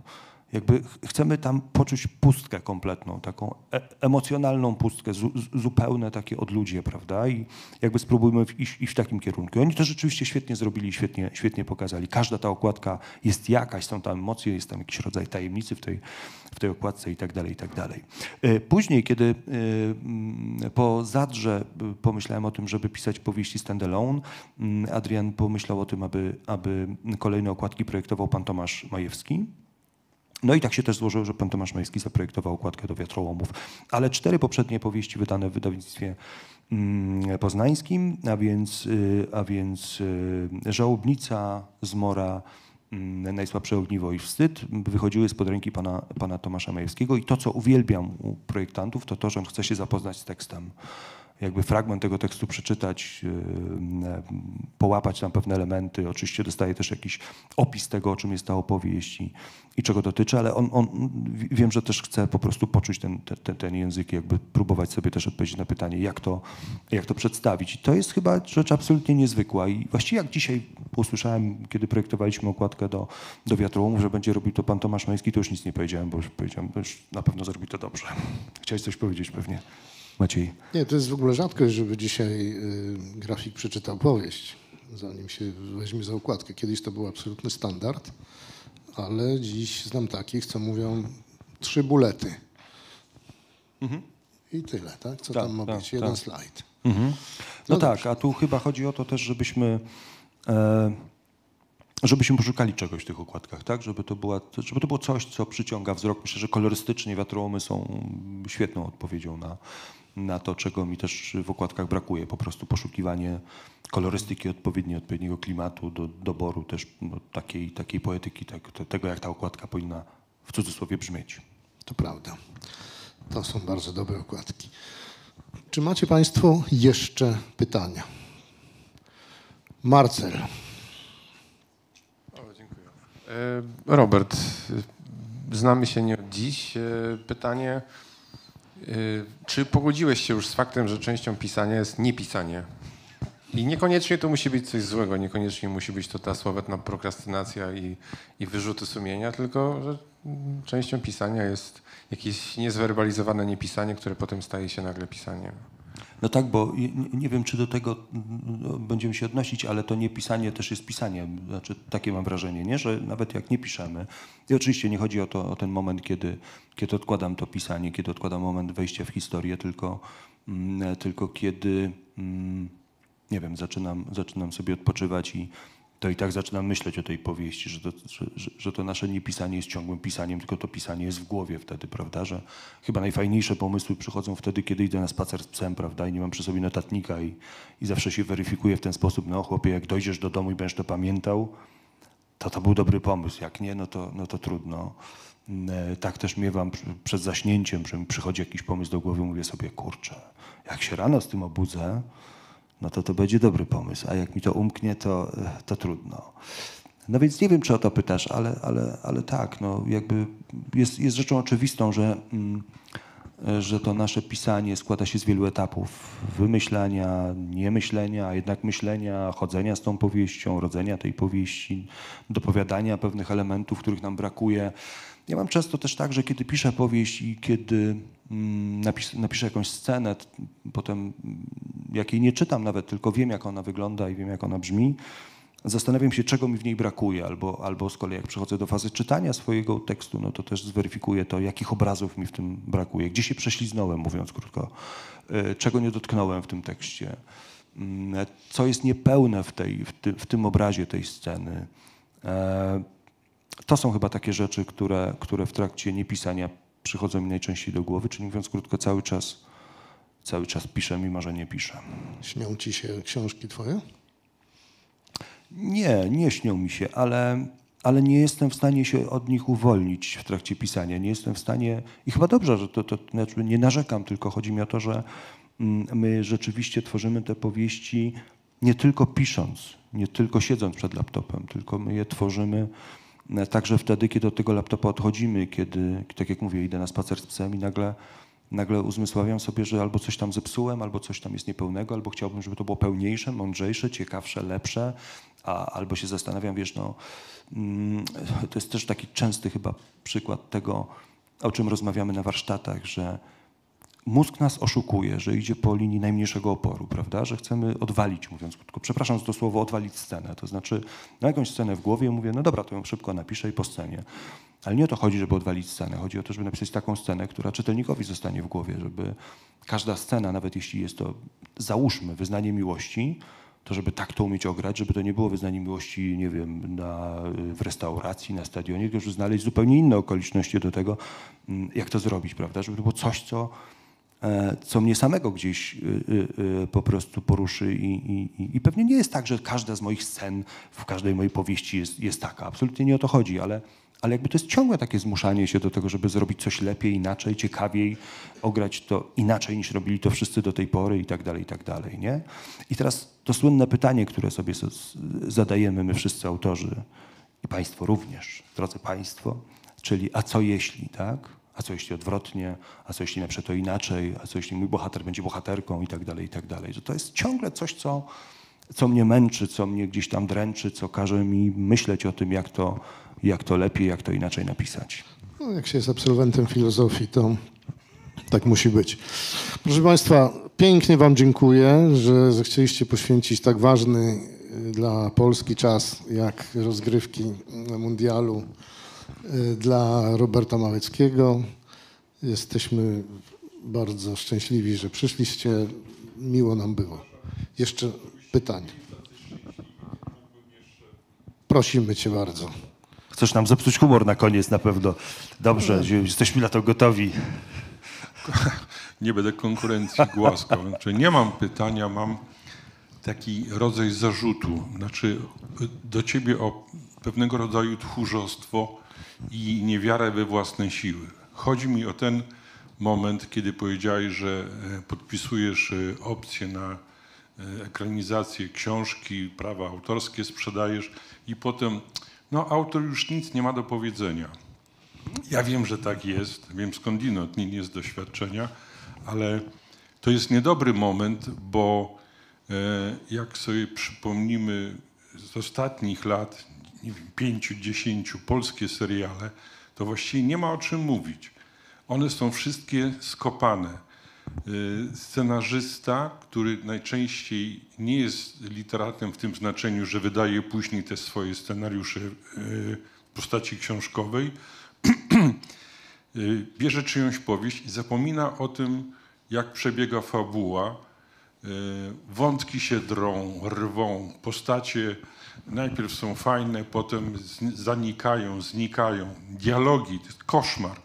Jakby ch- chcemy tam poczuć pustkę kompletną, taką e- emocjonalną pustkę, zu, zupełne takie odludzie, prawda? I jakby spróbujmy iść, iść w takim kierunku. I oni to rzeczywiście świetnie zrobili, świetnie, świetnie pokazali. Każda ta okładka jest jakaś, są tam emocje, jest tam jakiś rodzaj tajemnicy w tej, w tej okładce i tak dalej, i tak dalej. E, Później, kiedy e, mm, po Zadrze e, pomyślałem o tym, żeby pisać powieści standalone, mm, Adrian pomyślał o tym, aby, aby kolejne okładki projektował pan Tomasz Majewski. No i tak się też złożyło, że pan Tomasz Majski zaprojektował okładkę do wiatrołomów. Ale cztery poprzednie powieści wydane w wydawnictwie mm, poznańskim, a więc, y, a więc y, Żałobnica, Zmora, mm, Najsłabsze ogniwo i wstyd wychodziły spod ręki pana, pana Tomasza Majewskiego i to, co uwielbiam u projektantów, to to, że on chce się zapoznać z tekstem jakby fragment tego tekstu przeczytać, yy, połapać tam pewne elementy. Oczywiście dostaje też jakiś opis tego, o czym jest ta opowieść i, i czego dotyczy, ale on, on wiem, że też chce po prostu poczuć ten, ten, ten, język jakby próbować sobie też odpowiedzieć na pytanie, jak to, jak to przedstawić. I to jest chyba rzecz absolutnie niezwykła i właściwie jak dzisiaj usłyszałem, kiedy projektowaliśmy okładkę do, do wiatrołomów, że będzie robił to pan Tomasz Majski, to już nic nie powiedziałem, bo już powiedziałem, że na pewno zrobi to dobrze. Chciałeś coś powiedzieć pewnie, Maciej. Nie, to jest w ogóle rzadkość, żeby dzisiaj y, grafik przeczytał powieść, zanim się weźmie za układkę. Kiedyś to był absolutny standard, ale dziś znam takich, co mówią trzy bulety. I tyle, tak? Co Tak, tam ma tak, być? Jeden tak. slajd. Mhm. No, No tak, a tu chyba chodzi o to też, żebyśmy, e, żebyśmy poszukali czegoś w tych okładkach, tak? Żeby to, była, żeby to było coś, co przyciąga wzrok. Myślę, że kolorystycznie wiatrołomy są świetną odpowiedzią na, na to, czego mi też w okładkach brakuje. Po prostu poszukiwanie kolorystyki odpowiedniej, odpowiedniego klimatu, do doboru też no, takiej, takiej poetyki, tak, te- tego, jak ta okładka powinna w cudzysłowie brzmieć. To prawda. To są bardzo dobre okładki. Czy macie Państwo jeszcze pytania? Marcel. O, dziękuję. E, Robert, e, znamy się nie od dziś. E, Pytanie, czy pogodziłeś się już z faktem, że częścią pisania jest niepisanie? I niekoniecznie to musi być coś złego, niekoniecznie musi być to ta sławetna prokrastynacja i, i wyrzuty sumienia, tylko że częścią pisania jest jakieś niezwerbalizowane niepisanie, które potem staje się nagle pisaniem. No tak, bo nie, wiem, czy do tego mm, będziemy się odnosić, ale to nie pisanie też jest pisanie. Znaczy, takie mam wrażenie, nie? że nawet jak nie piszemy, i oczywiście nie chodzi o, to, o ten moment, kiedy, kiedy odkładam to pisanie, kiedy odkładam moment wejścia w historię, tylko mm, tylko kiedy, mm, nie wiem, zaczynam, zaczynam sobie odpoczywać i to i tak zaczynam myśleć o tej powieści, że to, że, że, to nasze niepisanie jest ciągłym pisaniem, tylko to pisanie jest w głowie wtedy, prawda, że chyba najfajniejsze pomysły przychodzą wtedy, kiedy idę na spacer z psem, prawda, i nie mam przy sobie notatnika i, i zawsze się weryfikuję w ten sposób, no chłopie, jak dojdziesz do domu i będziesz to pamiętał, to to był dobry pomysł, jak nie, no to, no to trudno. E, Tak też miewam przed zaśnięciem, że mi przychodzi jakiś pomysł do głowy, mówię sobie, kurczę, jak się rano z tym obudzę, no to to będzie dobry pomysł, a jak mi to umknie, to, to trudno. No więc nie wiem, czy o to pytasz, ale, ale, ale tak, no jakby jest, jest rzeczą oczywistą, że, mm, że to nasze pisanie składa się z wielu etapów wymyślania, niemyślenia, a jednak myślenia, chodzenia z tą powieścią, rodzenia tej powieści, dopowiadania pewnych elementów, których nam brakuje. Ja mam często też tak, że kiedy piszę powieść i kiedy napis, napiszę jakąś scenę, potem mm, jak jej nie czytam nawet, tylko wiem, jak ona wygląda i wiem, jak ona brzmi, zastanawiam się, czego mi w niej brakuje, albo, albo z kolei jak przechodzę do fazy czytania swojego tekstu, no to też zweryfikuję to, jakich obrazów mi w tym brakuje, gdzie się prześliznąłem, mówiąc krótko, y, czego nie dotknąłem w tym tekście, mm, co jest niepełne w, tej, w, ty, w tym obrazie tej sceny. E, To są chyba takie rzeczy, które, które w trakcie niepisania przychodzą mi najczęściej do głowy, czyli mówiąc krótko, cały czas, cały czas piszę, mimo że nie piszę. Śnią ci się książki twoje? Nie, nie śnią mi się, ale, ale nie jestem w stanie się od nich uwolnić w trakcie pisania. Nie jestem w stanie, i chyba dobrze, że to, to znaczy nie narzekam, tylko chodzi mi o to, że mm, my rzeczywiście tworzymy te powieści nie tylko pisząc, nie tylko siedząc przed laptopem, tylko my je tworzymy także wtedy, kiedy od tego laptopa odchodzimy, kiedy, tak jak mówię, idę na spacer z psem i nagle, nagle uzmysławiam sobie, że albo coś tam zepsułem, albo coś tam jest niepełnego, albo chciałbym, żeby to było pełniejsze, mądrzejsze, ciekawsze, lepsze, a, albo się zastanawiam, wiesz, no, mm, to jest też taki częsty chyba przykład tego, o czym rozmawiamy na warsztatach, że mózg nas oszukuje, że idzie po linii najmniejszego oporu, prawda? Że chcemy odwalić, mówiąc krótko. Przepraszam za to słowo, odwalić scenę. To znaczy, na jakąś scenę w głowie mówię, no dobra, to ją szybko napiszę i po scenie. Ale nie o to chodzi, żeby odwalić scenę. Chodzi o to, żeby napisać taką scenę, która czytelnikowi zostanie w głowie, żeby każda scena, nawet jeśli jest to, załóżmy, wyznanie miłości, to żeby tak to umieć ograć, żeby to nie było wyznanie miłości, nie wiem, na, w restauracji, na stadionie, tylko żeby znaleźć zupełnie inne okoliczności do tego, mm, jak to zrobić, prawda? Żeby to było coś, co, co mnie samego gdzieś y, y, po prostu poruszy i, i, i- pewnie nie jest tak, że każda z moich scen w każdej mojej powieści jest, jest taka. Absolutnie nie o to chodzi, ale, ale jakby to jest ciągłe takie zmuszanie się do tego, żeby zrobić coś lepiej, inaczej, ciekawiej, ograć to inaczej niż robili to wszyscy do tej pory i tak dalej, i tak dalej, nie? I teraz to słynne pytanie, które sobie zadajemy my wszyscy autorzy i Państwo również, drodzy Państwo, czyli a co jeśli, tak? A co jeśli odwrotnie, a co jeśli na to inaczej, a co jeśli mój bohater będzie bohaterką i tak dalej, i tak dalej. To jest ciągle coś, co, co mnie męczy, co mnie gdzieś tam dręczy, co każe mi myśleć o tym, jak to, jak to lepiej, jak to inaczej napisać. No, jak się jest absolwentem filozofii, to tak musi być. Proszę Państwa, pięknie Wam dziękuję, że zechcieliście poświęcić tak ważny y, dla Polski czas, jak rozgrywki mundialu y, dla Roberta Małeckiego. Jesteśmy bardzo szczęśliwi, że przyszliście. Miło nam było. Jeszcze pytanie. Prosimy Cię bardzo. Chcesz nam zepsuć humor na koniec na pewno. Dobrze, jesteśmy na to gotowi. nie będę konkurencji głaskał. Znaczy, nie mam pytania, mam taki rodzaj zarzutu. Znaczy, do ciebie o pewnego rodzaju tchórzostwo i niewiarę we własne siły. Chodzi mi o ten moment, kiedy powiedziałeś, że e, podpisujesz e, opcję na e, ekranizację książki, prawa autorskie sprzedajesz i potem, no autor już nic nie ma do powiedzenia. Ja wiem, że tak jest, wiem skądinąd, nie jest doświadczenia, ale to jest niedobry moment, bo jak sobie przypomnimy z ostatnich lat, nie wiem, pięciu, dziesięciu polskie seriale, to właściwie nie ma o czym mówić. One są wszystkie skopane. E, Scenarzysta, który najczęściej nie jest literatem w tym znaczeniu, że wydaje później te swoje scenariusze e, w postaci książkowej, y, bierze czyjąś powieść i zapomina o tym, jak przebiega fabuła. Wątki się drą, rwą, postacie najpierw są fajne, potem zanikają, znikają. Dialogi, koszmar. E,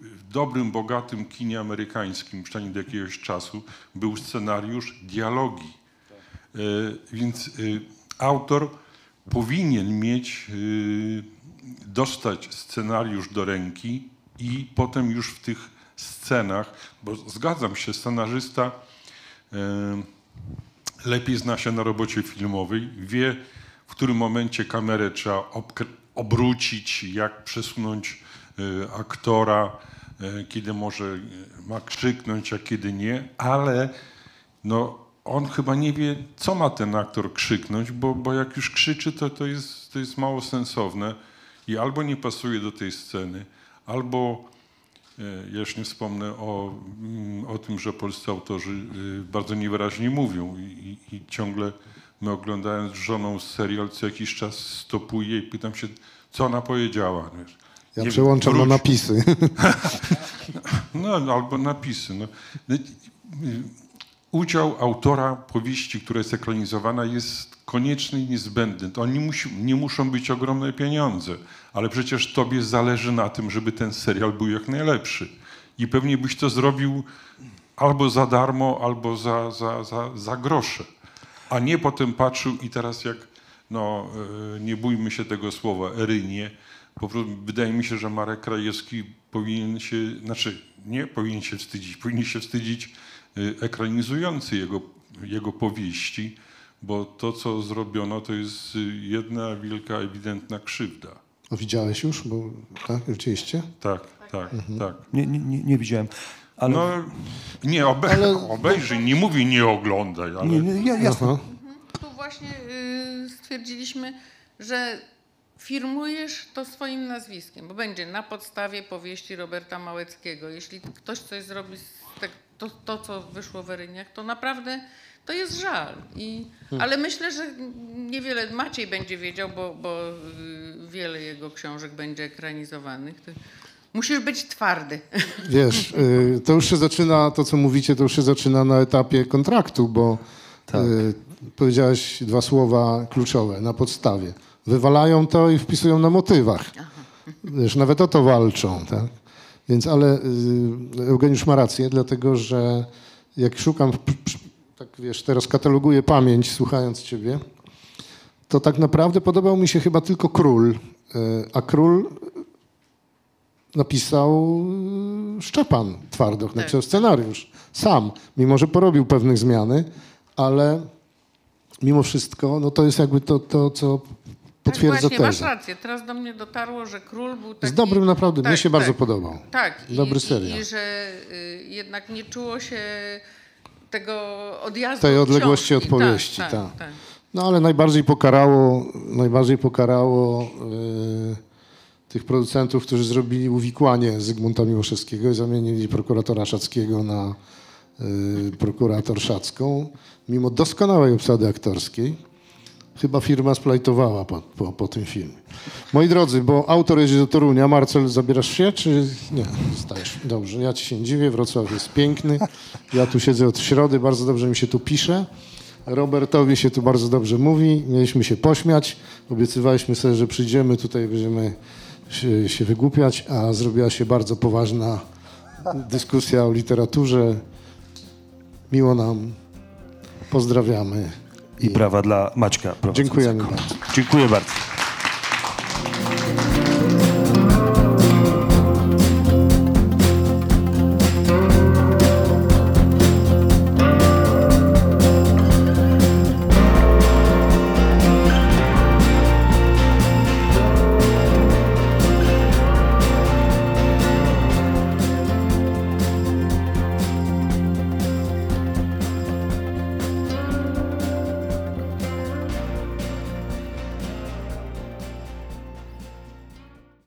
W dobrym, bogatym kinie amerykańskim, przynajmniej do jakiegoś czasu, był scenariusz, dialogi. E, Więc e, autor powinien mieć, y, dostać scenariusz do ręki i potem już w tych scenach, bo zgadzam się, scenarzysta y, lepiej zna się na robocie filmowej, wie w którym momencie kamerę trzeba obrócić, jak przesunąć y, aktora, y, kiedy może y, ma krzyknąć, a kiedy nie, ale no, on chyba nie wie, co ma ten aktor krzyknąć, bo, bo jak już krzyczy, to, to, jest, to jest mało sensowne i albo nie pasuje do tej sceny, albo e, ja już nie wspomnę o, mm, o tym, że polscy autorzy y, bardzo niewyraźnie mówią i, i, ciągle my oglądając z żoną serial co jakiś czas stopuję i pytam się, co ona powiedziała. Wiesz. Ja Nie przełączam na wróć. napisy. No, no, albo napisy. No. Udział autora powieści, która jest ekranizowana, jest konieczny i niezbędny. To nie, musi, nie muszą być ogromne pieniądze, ale przecież tobie zależy na tym, żeby ten serial był jak najlepszy. I pewnie byś to zrobił albo za darmo, albo za, za, za, za grosze. A nie potem patrzył i teraz jak, no e, nie bójmy się tego słowa, erynie, po prostu wydaje mi się, że Marek Krajewski powinien się, znaczy nie powinien się wstydzić, powinien się wstydzić ekranizujący jego, jego powieści, bo to, co zrobiono, to jest y, jedna wielka, ewidentna krzywda. O, widziałeś już? Bo, tak, rzeczywiście? Tak, tak, tak. Nie, nie, nie, widziałem. Ale No, nie, obe, Ale- obejrzyj, nie mówi nie oglądaj, ale... nie, nie, ja, jasne. Aha. Tu właśnie y, stwierdziliśmy, że firmujesz to swoim nazwiskiem, bo będzie na podstawie powieści Roberta Małeckiego. Jeśli ktoś coś zrobi z to, to, co wyszło w Eryniach, to naprawdę to jest żal. I, Ale myślę, że niewiele Maciej będzie wiedział, bo, bo y, wiele jego książek będzie ekranizowanych. Musisz być twardy. Wiesz, y, to już się zaczyna, to co mówicie, to już się zaczyna na etapie kontraktu, bo Tak. y, powiedziałeś dwa słowa kluczowe, na podstawie. Wywalają to i wpisują na motywach. Wiesz, nawet o to walczą, tak? Więc, ale y, Eugeniusz ma rację, dlatego że jak szukam, tak wiesz, teraz kataloguję pamięć, słuchając ciebie, to tak naprawdę podobał mi się chyba tylko Król, y, a Król napisał y, Szczepan Twardoch, napisał scenariusz sam, mimo że porobił pewnych zmiany, ale mimo wszystko, no to jest jakby to, to co potwierdza tak, właśnie, masz tezę. rację. Teraz do mnie dotarło, że król był taki... Jest dobrym naprawdę, mnie Tak, się bardzo tak. podobał. Tak. Dobry i, serial. I, i że y, jednak nie czuło się tego odjazdu Tej od odległości książki. od powieści, Tak, tak. tak, tak. No ale najbardziej pokarało, najbardziej pokarało y, tych producentów, którzy zrobili uwikłanie Zygmunta Miłoszewskiego i zamienili prokuratora Szackiego na y, prokurator Szacką, mimo doskonałej obsady aktorskiej. Chyba firma splajtowała po, po, po tym filmie. Moi drodzy, bo autor jedzie do Torunia. Marcel, zabierasz się, czy nie? Stajesz. Dobrze, ja ci się nie dziwię. Wrocław jest piękny. Ja tu siedzę od środy, bardzo dobrze mi się tu pisze. Robertowi się tu bardzo dobrze mówi. Mieliśmy się pośmiać. Obiecywaliśmy sobie, że przyjdziemy, tutaj będziemy się, się wygłupiać, a zrobiła się bardzo poważna dyskusja o literaturze. Miło nam. Pozdrawiamy. I brawa dla Maćka. Dziękujemy prowadzącego. bardzo. Dziękuję bardzo.